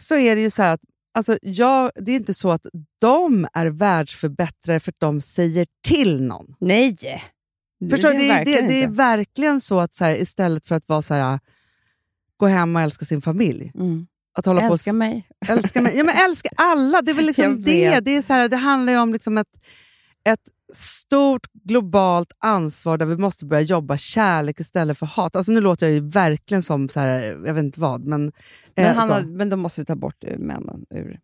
så är det ju så här att alltså, jag, det är inte så att de är världsförbättrare för att de säger till någon. Nej! Förstår du? Det, är- det, verkligen det är verkligen så att så här, istället för att vara så här, gå hem och älska sin familj. Mm. Att hålla på Älska och, mig. älska mig. Ja, men älska alla. Det är väl liksom (laughs) det. Det, är så här, det handlar ju om liksom ett, ett stort globalt ansvar där vi måste börja jobba kärlek istället för hat. Alltså, nu låter jag ju verkligen som, så här, jag vet inte vad, men, Men, eh, Hanna, men då måste vi ta bort eh, männen ur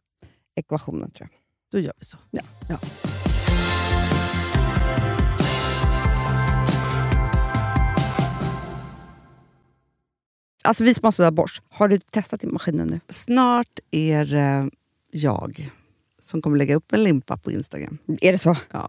ekvationen tror jag. då gör vi så. Ja. Ja. Alltså vi sponsrar av Bosch. Har du testat i maskinen nu? Snart är det jag som kommer lägga upp en limpa på Instagram. Är det så? Ja.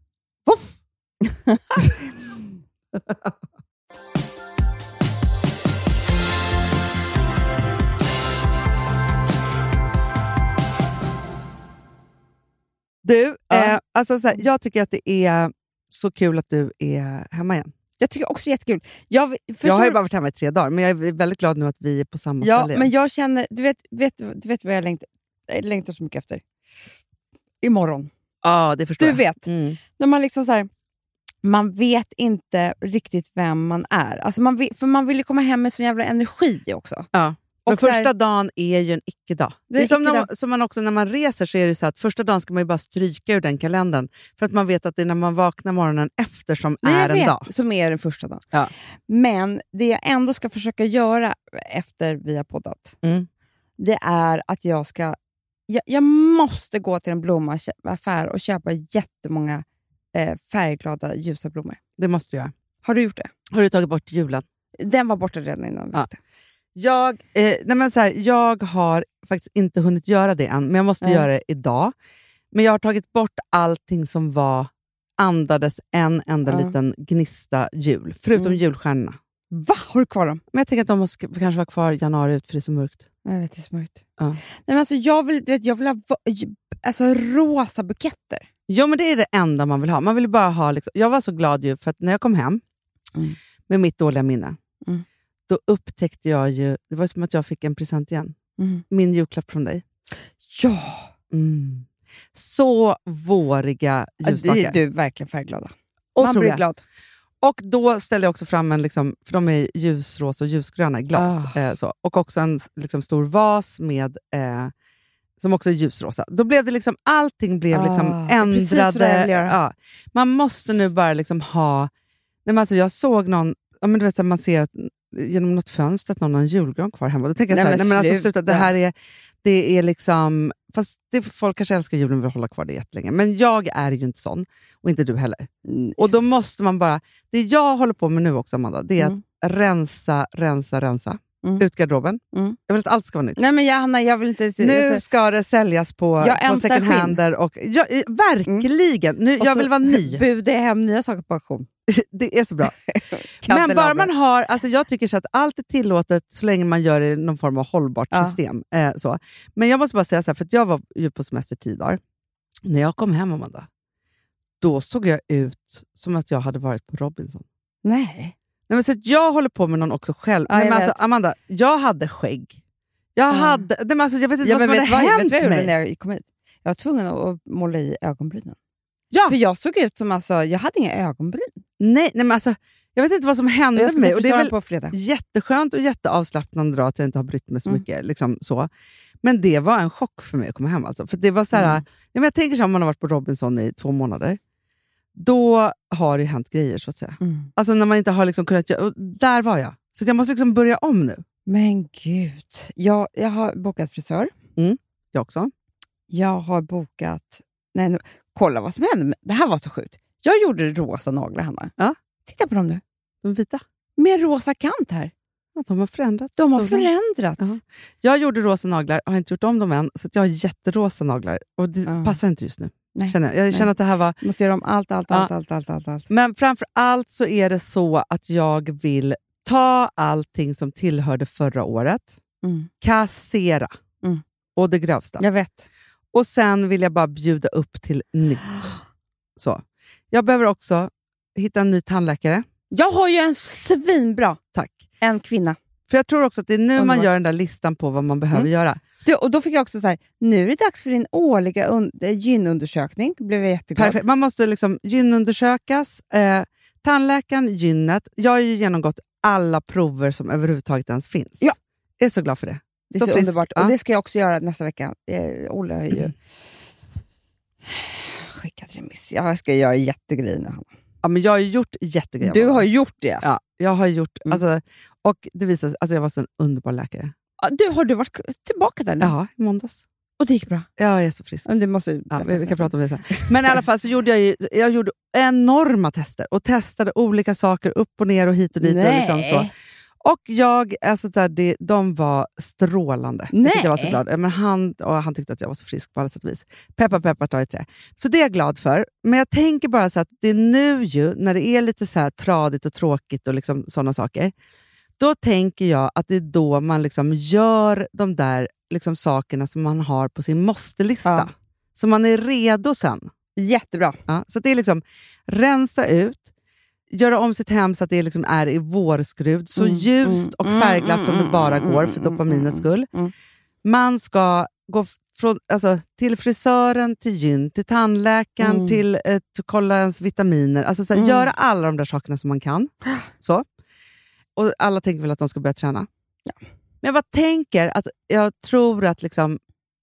(laughs) Du, Ja. eh, alltså så här, jag tycker att det är så kul att du är hemma igen. Jag tycker också jättekul. Jag, vill- Jag förstår har ju du- bara varit hemma i tre dagar, men jag är väldigt glad nu att vi är på samma Ja, ställe men jag känner... Du vet, vet, du vet vad jag längtar, jag längtar så mycket efter? Imorgon. Ja, det förstår Du jag. vet, Mm. när man liksom så här, man vet inte riktigt vem man är. Alltså man vill, för man vill ju komma hem med sån jävla energi också. Ja. Men Och så här- första dagen är ju en icke-dag. Det Det är är som, när, som man också när man reser så är det så att första dagen ska man ju bara stryka ur den kalendern. För att man vet att det är när man vaknar morgonen efter som Nej, är en vet, dag. som är den första dagen. Ja. Men det jag ändå ska försöka göra efter vi har poddat, Mm. det är att jag ska... Jag, jag måste gå till en blommaffär och köpa jättemånga eh, färgglada ljusa blommor. Det måste göra. Har du gjort det? Har du tagit bort julen? Den var borta redan innan vi Ja. åkte. Jag, eh, nej men så här, jag har faktiskt inte hunnit göra det än, men jag måste Nej. göra det idag. Men jag har tagit bort allting som var andades en enda Ja. liten gnista jul, förutom Mm. julstjärnorna. Va? Har du kvar dem? Men jag tänker att de måste kanske vara kvar januari ut, för det är så mörkt. Jag vet, det är så mörkt. Ja. Nej, men alltså, jag, vill, du vet, jag vill ha alltså, rosa buketter. Jo, men det är det enda man vill ha. Man vill bara ha liksom, jag var så glad ju, för att när jag kom hem Mm. med mitt dåliga minne, Mm. då upptäckte jag ju, det var som att jag fick en present igen. Min julklapp från dig. Ja! Mm. Så våriga Ja, ljusstakar. är du verkligen färgglada. Man blir glad. Och då ställde jag också fram en, liksom, för de är ljusrosa och ljusgröna glas. Ah. Eh, så. Och också en liksom, stor vas med eh, som också är ljusrosa. Då blev det liksom, allting blev liksom Ah, precis ändrade. Ja. Man måste nu bara liksom ha... Nej, men alltså jag såg någon, ja, men du vet, så man ser att, genom något fönster att någon har en julgran kvar hemma. Då tänker jag Nej, så här, men nej, men alltså, sluta, det här är, det är liksom... Fast det, folk kanske älskar julen och vill hålla kvar det jättelänge. Men jag är ju inte sån. Och inte du heller. Mm. Och då måste man bara... Det jag håller på med nu också, Amanda, det är Mm. att rensa, rensa, rensa. Mm. Ut garderoben. Mm. Jag vill att allt ska vara nytt. Nej men Johanna, jag vill inte... Nu alltså, ska det säljas på, Jag på second hander. Och, ja, eh, verkligen! Nu, och jag vill vara ny. (laughs) Budar jag hem nya saker på auktion. (laughs) Det är så bra. (laughs) Men bara man har, alltså jag tycker så att allt är tillåtet så länge man gör det i någon form av hållbart Ja. system. Eh, så. Men jag måste bara säga så här, för att jag var ju på semester tio dagar. När jag kom hem, Amanda, då såg jag ut som att jag hade varit på Robinson. Nej. Nej, men så jag håller på med någon också själv. Ja, Nej, men alltså. Amanda, jag hade skägg. Jag, Ja. hade, nej, men alltså, jag vet inte Ja, vad som hade vad, hänt vet mig. när jag kom hit? Jag var tvungen att måla i ögonbrynen. Ja. För jag såg ut som, alltså, jag hade inga ögonbryn. Nej, nej, men alltså, jag vet inte vad som hände med mig. Och det är väl på fredag. jätteskönt och jätteavslappnande då, att jag inte har brytt mig så Mm. mycket. Liksom, så. Men det var en chock för mig att komma hem. Alltså. För det var så här, Mm. nej, men Jag tänker så här, om man har varit på Robinson i två månader. Då har det hänt grejer, så att säga. Mm. Alltså när man inte har liksom kunnat göra... Där var jag. Så jag måste liksom börja om nu. Men gud. Jag, jag har bokat frisör. Jag också. Jag har bokat... Nej, nu, kolla vad som hände. Det här var så sjukt. Jag gjorde rosa naglar, Hanna. Ja. Titta på dem nu. De vita. Med rosa kant här. Ja, de har förändrats. De har förändrats. Ja. Jag gjorde rosa naglar, har inte gjort om dem än, så jag har jätterosa naglar. Och det Ja. passar inte just nu. Nej. Känner jag. jag känner att det här var... Måste göra om allt, allt, Ja. allt, allt, allt, allt, allt. Men framför allt så är det så att jag vill ta allting som tillhörde förra året, Mm. kassera Mm. och det grövsta. Jag vet. Och sen vill jag bara bjuda upp till nytt. (gasps) Så. Jag behöver också hitta en ny tandläkare. Jag har ju en svinbra Tack. en kvinna. För jag tror också att det är nu man Underbart. gör den där listan på vad man behöver Mm. göra. Du, och då fick jag också så här, nu är det dags för din årliga eh, gynundersökning. blev jag jätteglad. Perfekt. Man måste liksom gynundersökas. Eh, tandläkaren, gynnet. Jag har ju genomgått alla prover som överhuvudtaget ens finns. Ja. Jag är så glad för det. Det är så så, underbart. Ja. Och det ska jag också göra nästa vecka. Eh, Olle har ju skickat remiss. Jag ska göra jättegrejer nu. Hanna. Ja, men jag har gjort jättegrejer. Du har gjort det. Ja, jag har gjort... Mm. Alltså, och det visade alltså jag var så en underbar läkare. Ja, Du, har du varit tillbaka där nu? Ja, i måndags. Och det gick bra? Jag är så frisk. Men Du måste Ja, vi, kan prata om det sen. Men i alla fall så gjorde jag, ju, jag gjorde enorma tester och testade olika saker upp och ner och hit och dit. Och, liksom så. Nej. och jag, alltså där, det, de var strålande. Vilket Jag var så Nej. glad. Ja, Men han, och han tyckte att jag var så frisk på alla sätt och vis. Peppa peppa ta i trä. Så det är jag glad för. Men jag tänker bara så att det är nu ju, när det är lite så här tradigt och tråkigt och liksom sådana saker. Då tänker jag att det är då man liksom gör de där liksom sakerna som man har på sin måste-lista. Ja. Så man är redo sen. Jättebra. Ja, så det är liksom rensa ut, göra om sitt hem så att det liksom är i vårskrud, så Mm, ljust mm, och mm, färgglatt som det mm, bara mm, går mm, för mm, dopaminets mm, skull. mm. Man ska gå från, alltså, till frisören, till gyn, till tandläkaren, Mm. till att kolla ens vitaminer. Alltså, så här, Mm. Göra alla de där sakerna som man kan. Så. Och Alla tänker väl att de ska börja träna. Men jag bara tänker att jag tror att liksom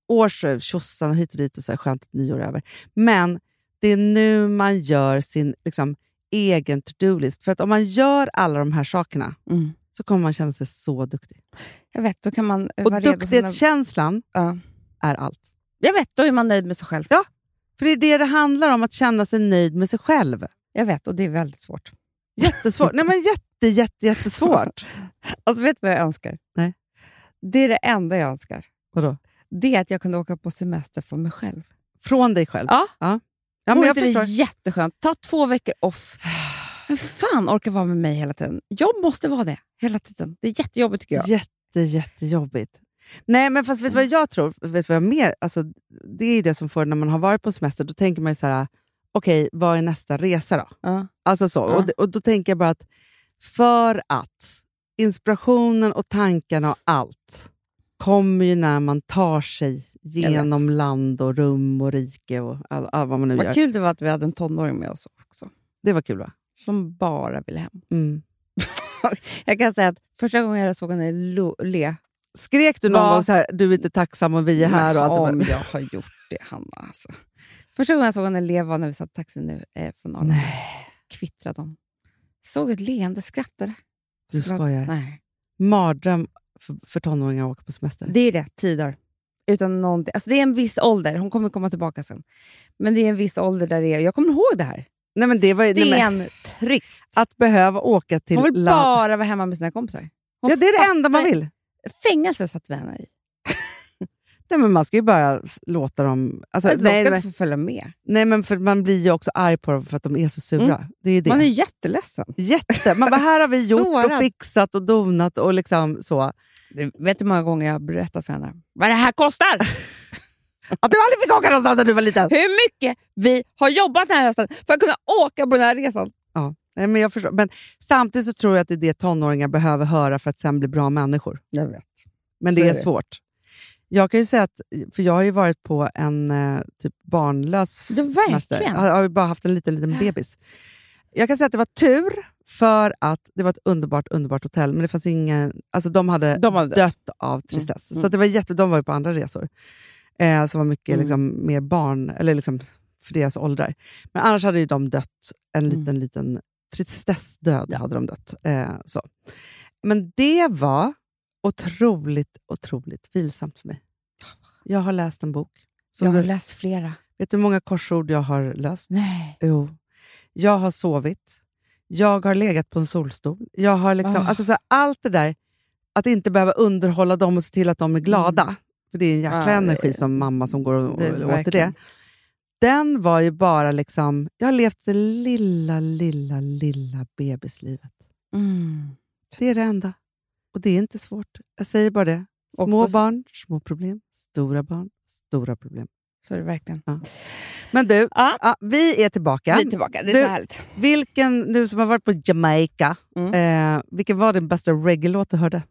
års tjosan och hit och dit och så här, skönt att nyår är över. Men det är nu man gör sin liksom, egen to-do-list. För att om man gör alla de här sakerna Mm. så kommer man känna sig så duktig. Jag vet, då kan man Och sina- duktighetskänslan Ja. är allt. Jag vet, då är man nöjd med sig själv. Ja. För det är det det handlar om, att känna sig nöjd med sig själv. Jag vet, och det är väldigt svårt. Jättesvårt. Nej, men jätte, (laughs) jätte, jättesvårt. (laughs) Alltså vet du vad jag önskar? Nej. Det är det enda jag önskar. Vadå? Det är att jag kunde åka på semester för mig själv. Från dig själv? Ja. ja. ja men jag inte det förstår. jätteskönt? Ta två veckor off. (sighs) Men fan orkar vara med mig hela tiden? Jag måste vara det hela tiden. Det är jättejobbigt tycker jag. Jätte, jättejobbigt. Nej, men fast vet du vad jag tror? Vet du vad jag mer? Alltså, det är det som får när man har varit på semester. Då tänker man ju så här, okej, vad är nästa resa då? Ja. Alltså så. Ja. Och, det- och då tänker jag bara att för att inspirationen och tankarna och allt kommer ju när man tar sig genom land och rum och rike och all, all, vad man nu gör. Vad kul det var att vi hade en tonåring med oss också. Det var kul va? Som bara ville hem. Mm. (laughs) Jag kan säga att första gången jag såg henne le... Skrek du någon Vad- gång så här, du är inte tacksam och vi är här? Och allt Om jag har gjort det, Hanna. Alltså. Första gången jag såg henne le var när vi satt i taxin nu eh, från Arlanda. Kvittrade hon. Såg ett leende, skrattade. Du skojar. Nej. Mardröm för, för tonåringar att åka på semester. Det är det, tio dagar. Utan någonting. Alltså det är en viss ålder, hon kommer komma tillbaka sen. Men det är en viss ålder där det är, jag kommer ihåg det här. Nej, men det var, Stentrist. att behöva åka till Hon vill bara vara hemma med sina kompisar. Hon Ja, det är det enda man vill. Fängelse satt vi henne i. Nej, men man ska ju bara låta dem... Alltså, Alltså, nej, de ska men, inte få följa med. nej, men för man blir ju också arg på dem för att de är så sura. Det är ju det. Man är jätteledsen. Jätte. Man bara, här har vi (laughs) gjort och fixat och donat och liksom så. Du vet hur många gånger jag har berättat för henne vad det här kostar? (laughs) Att du aldrig fick åka någonstans när du var liten! hur mycket vi har jobbat den här hösten för att kunna åka på den här resan. Ja, nej, men, jag förstår. men samtidigt så tror jag att det är det tonåringar behöver höra för att sen bli bra människor. Jag vet. Men det är, är svårt. Jag kan ju säga att, för jag har ju varit på en eh, typ barnlös Ja, verkligen. semester. Jag har bara haft en liten, liten bebis. Jag kan säga att det var tur för att det var ett underbart, underbart hotell, men det fanns ingen, alltså de hade, De hade dött av tristess. Mm. Så det var jätte, de var ju på andra resor eh, som var mycket Mm. liksom, mer barn, eller liksom för deras åldrar. Men annars hade ju de dött en Mm. liten, liten tristessdöd. hade de dött. Eh, så. Men det var otroligt, otroligt vilsamt för mig. Jag har läst en bok. Jag har du, läst flera. vet du hur många korsord jag har löst? Nej. Jo. Jag har sovit. Jag har legat på en solstol. Jag har liksom, Ah. alltså så här, allt det där, att inte behöva underhålla dem och se till att de är glada. För det är en jäkla Ja, det- energi som mamma som går och, det och åt det. Den var ju bara liksom, jag har levt det lilla, lilla, lilla bebislivet. Mm. Det är det enda. Och det är inte svårt. Jag säger bara det. Små Hoppas- barn, små problem. Stora barn, stora problem. Så är det verkligen. Men du, Ja. ja, vi är tillbaka. Vi är tillbaka, det är Du- så härligt. Vilken, du som har varit på Jamaica, Mm. eh, vilken var din bästa reggae-låt du hörde?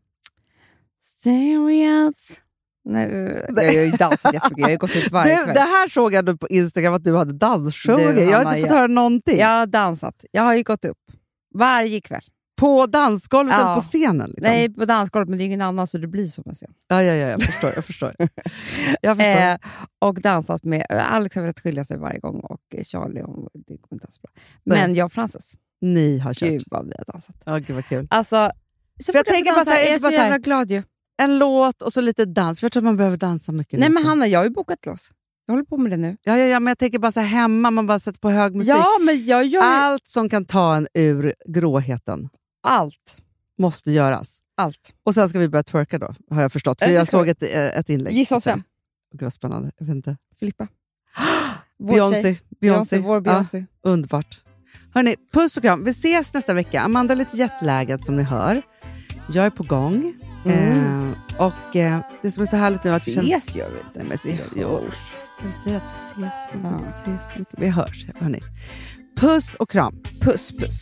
Serious. Nej, jag har ju dansat jättemycket, jag har gått ut varje kväll. det här såg jag nu på Instagram att du hade dansshow. Du, och jag har inte fått höra någonting. Jag har dansat. Jag har ju gått upp varje kväll. På dansgolvet Ja. eller på scenen? Liksom. Nej, på dansgolvet, men det är ingen annan så det blir som en scen. Ja, ja, ja, jag förstår. Jag förstår. (laughs) jag förstår. Eh, och dansat med... Alex har velat skilja sig varje gång och Charlie, hon, det kommer inte alls bra. Men jag och Frances, Ni har kört. gud vad vi har dansat. Ja, gud vad kul. Alltså, så För jag tänker bara så här, dansa är jag så här- jävla glad ju. En låt och så lite dans. För jag tror att man behöver dansa mycket. Nej nu men. Hanna, jag har ju bokat loss. Jag håller på med det nu. Ja, ja, ja, men jag tänker bara så här hemma, man bara sätter på hög musik. Ja, men jag gör Allt som kan ta en ur gråheten allt. måste göras. Allt. Och sen ska vi börja twerka då, har jag förstått. För Ja, jag ska såg ett, eh, ett inlägg. Gissa oss vem? Gud vad spännande. Jag vet inte. Filippa. (gasps) Vår Beyoncé. Beyoncé. Vår Ja, Beyoncé. underbart. Hörni, puss och kram. Vi ses nästa vecka. Amanda är lite jetlaggad som ni hör. Jag är på gång. Mm. Eh, och eh, Det som är så härligt nu är att... jag känner- Ses gör vi inte. Nej, men Vi hörs. Kan vi säga att vi ses? Vi, Ja. ses mycket. vi hörs. Hörni. Puss och kram. Puss puss.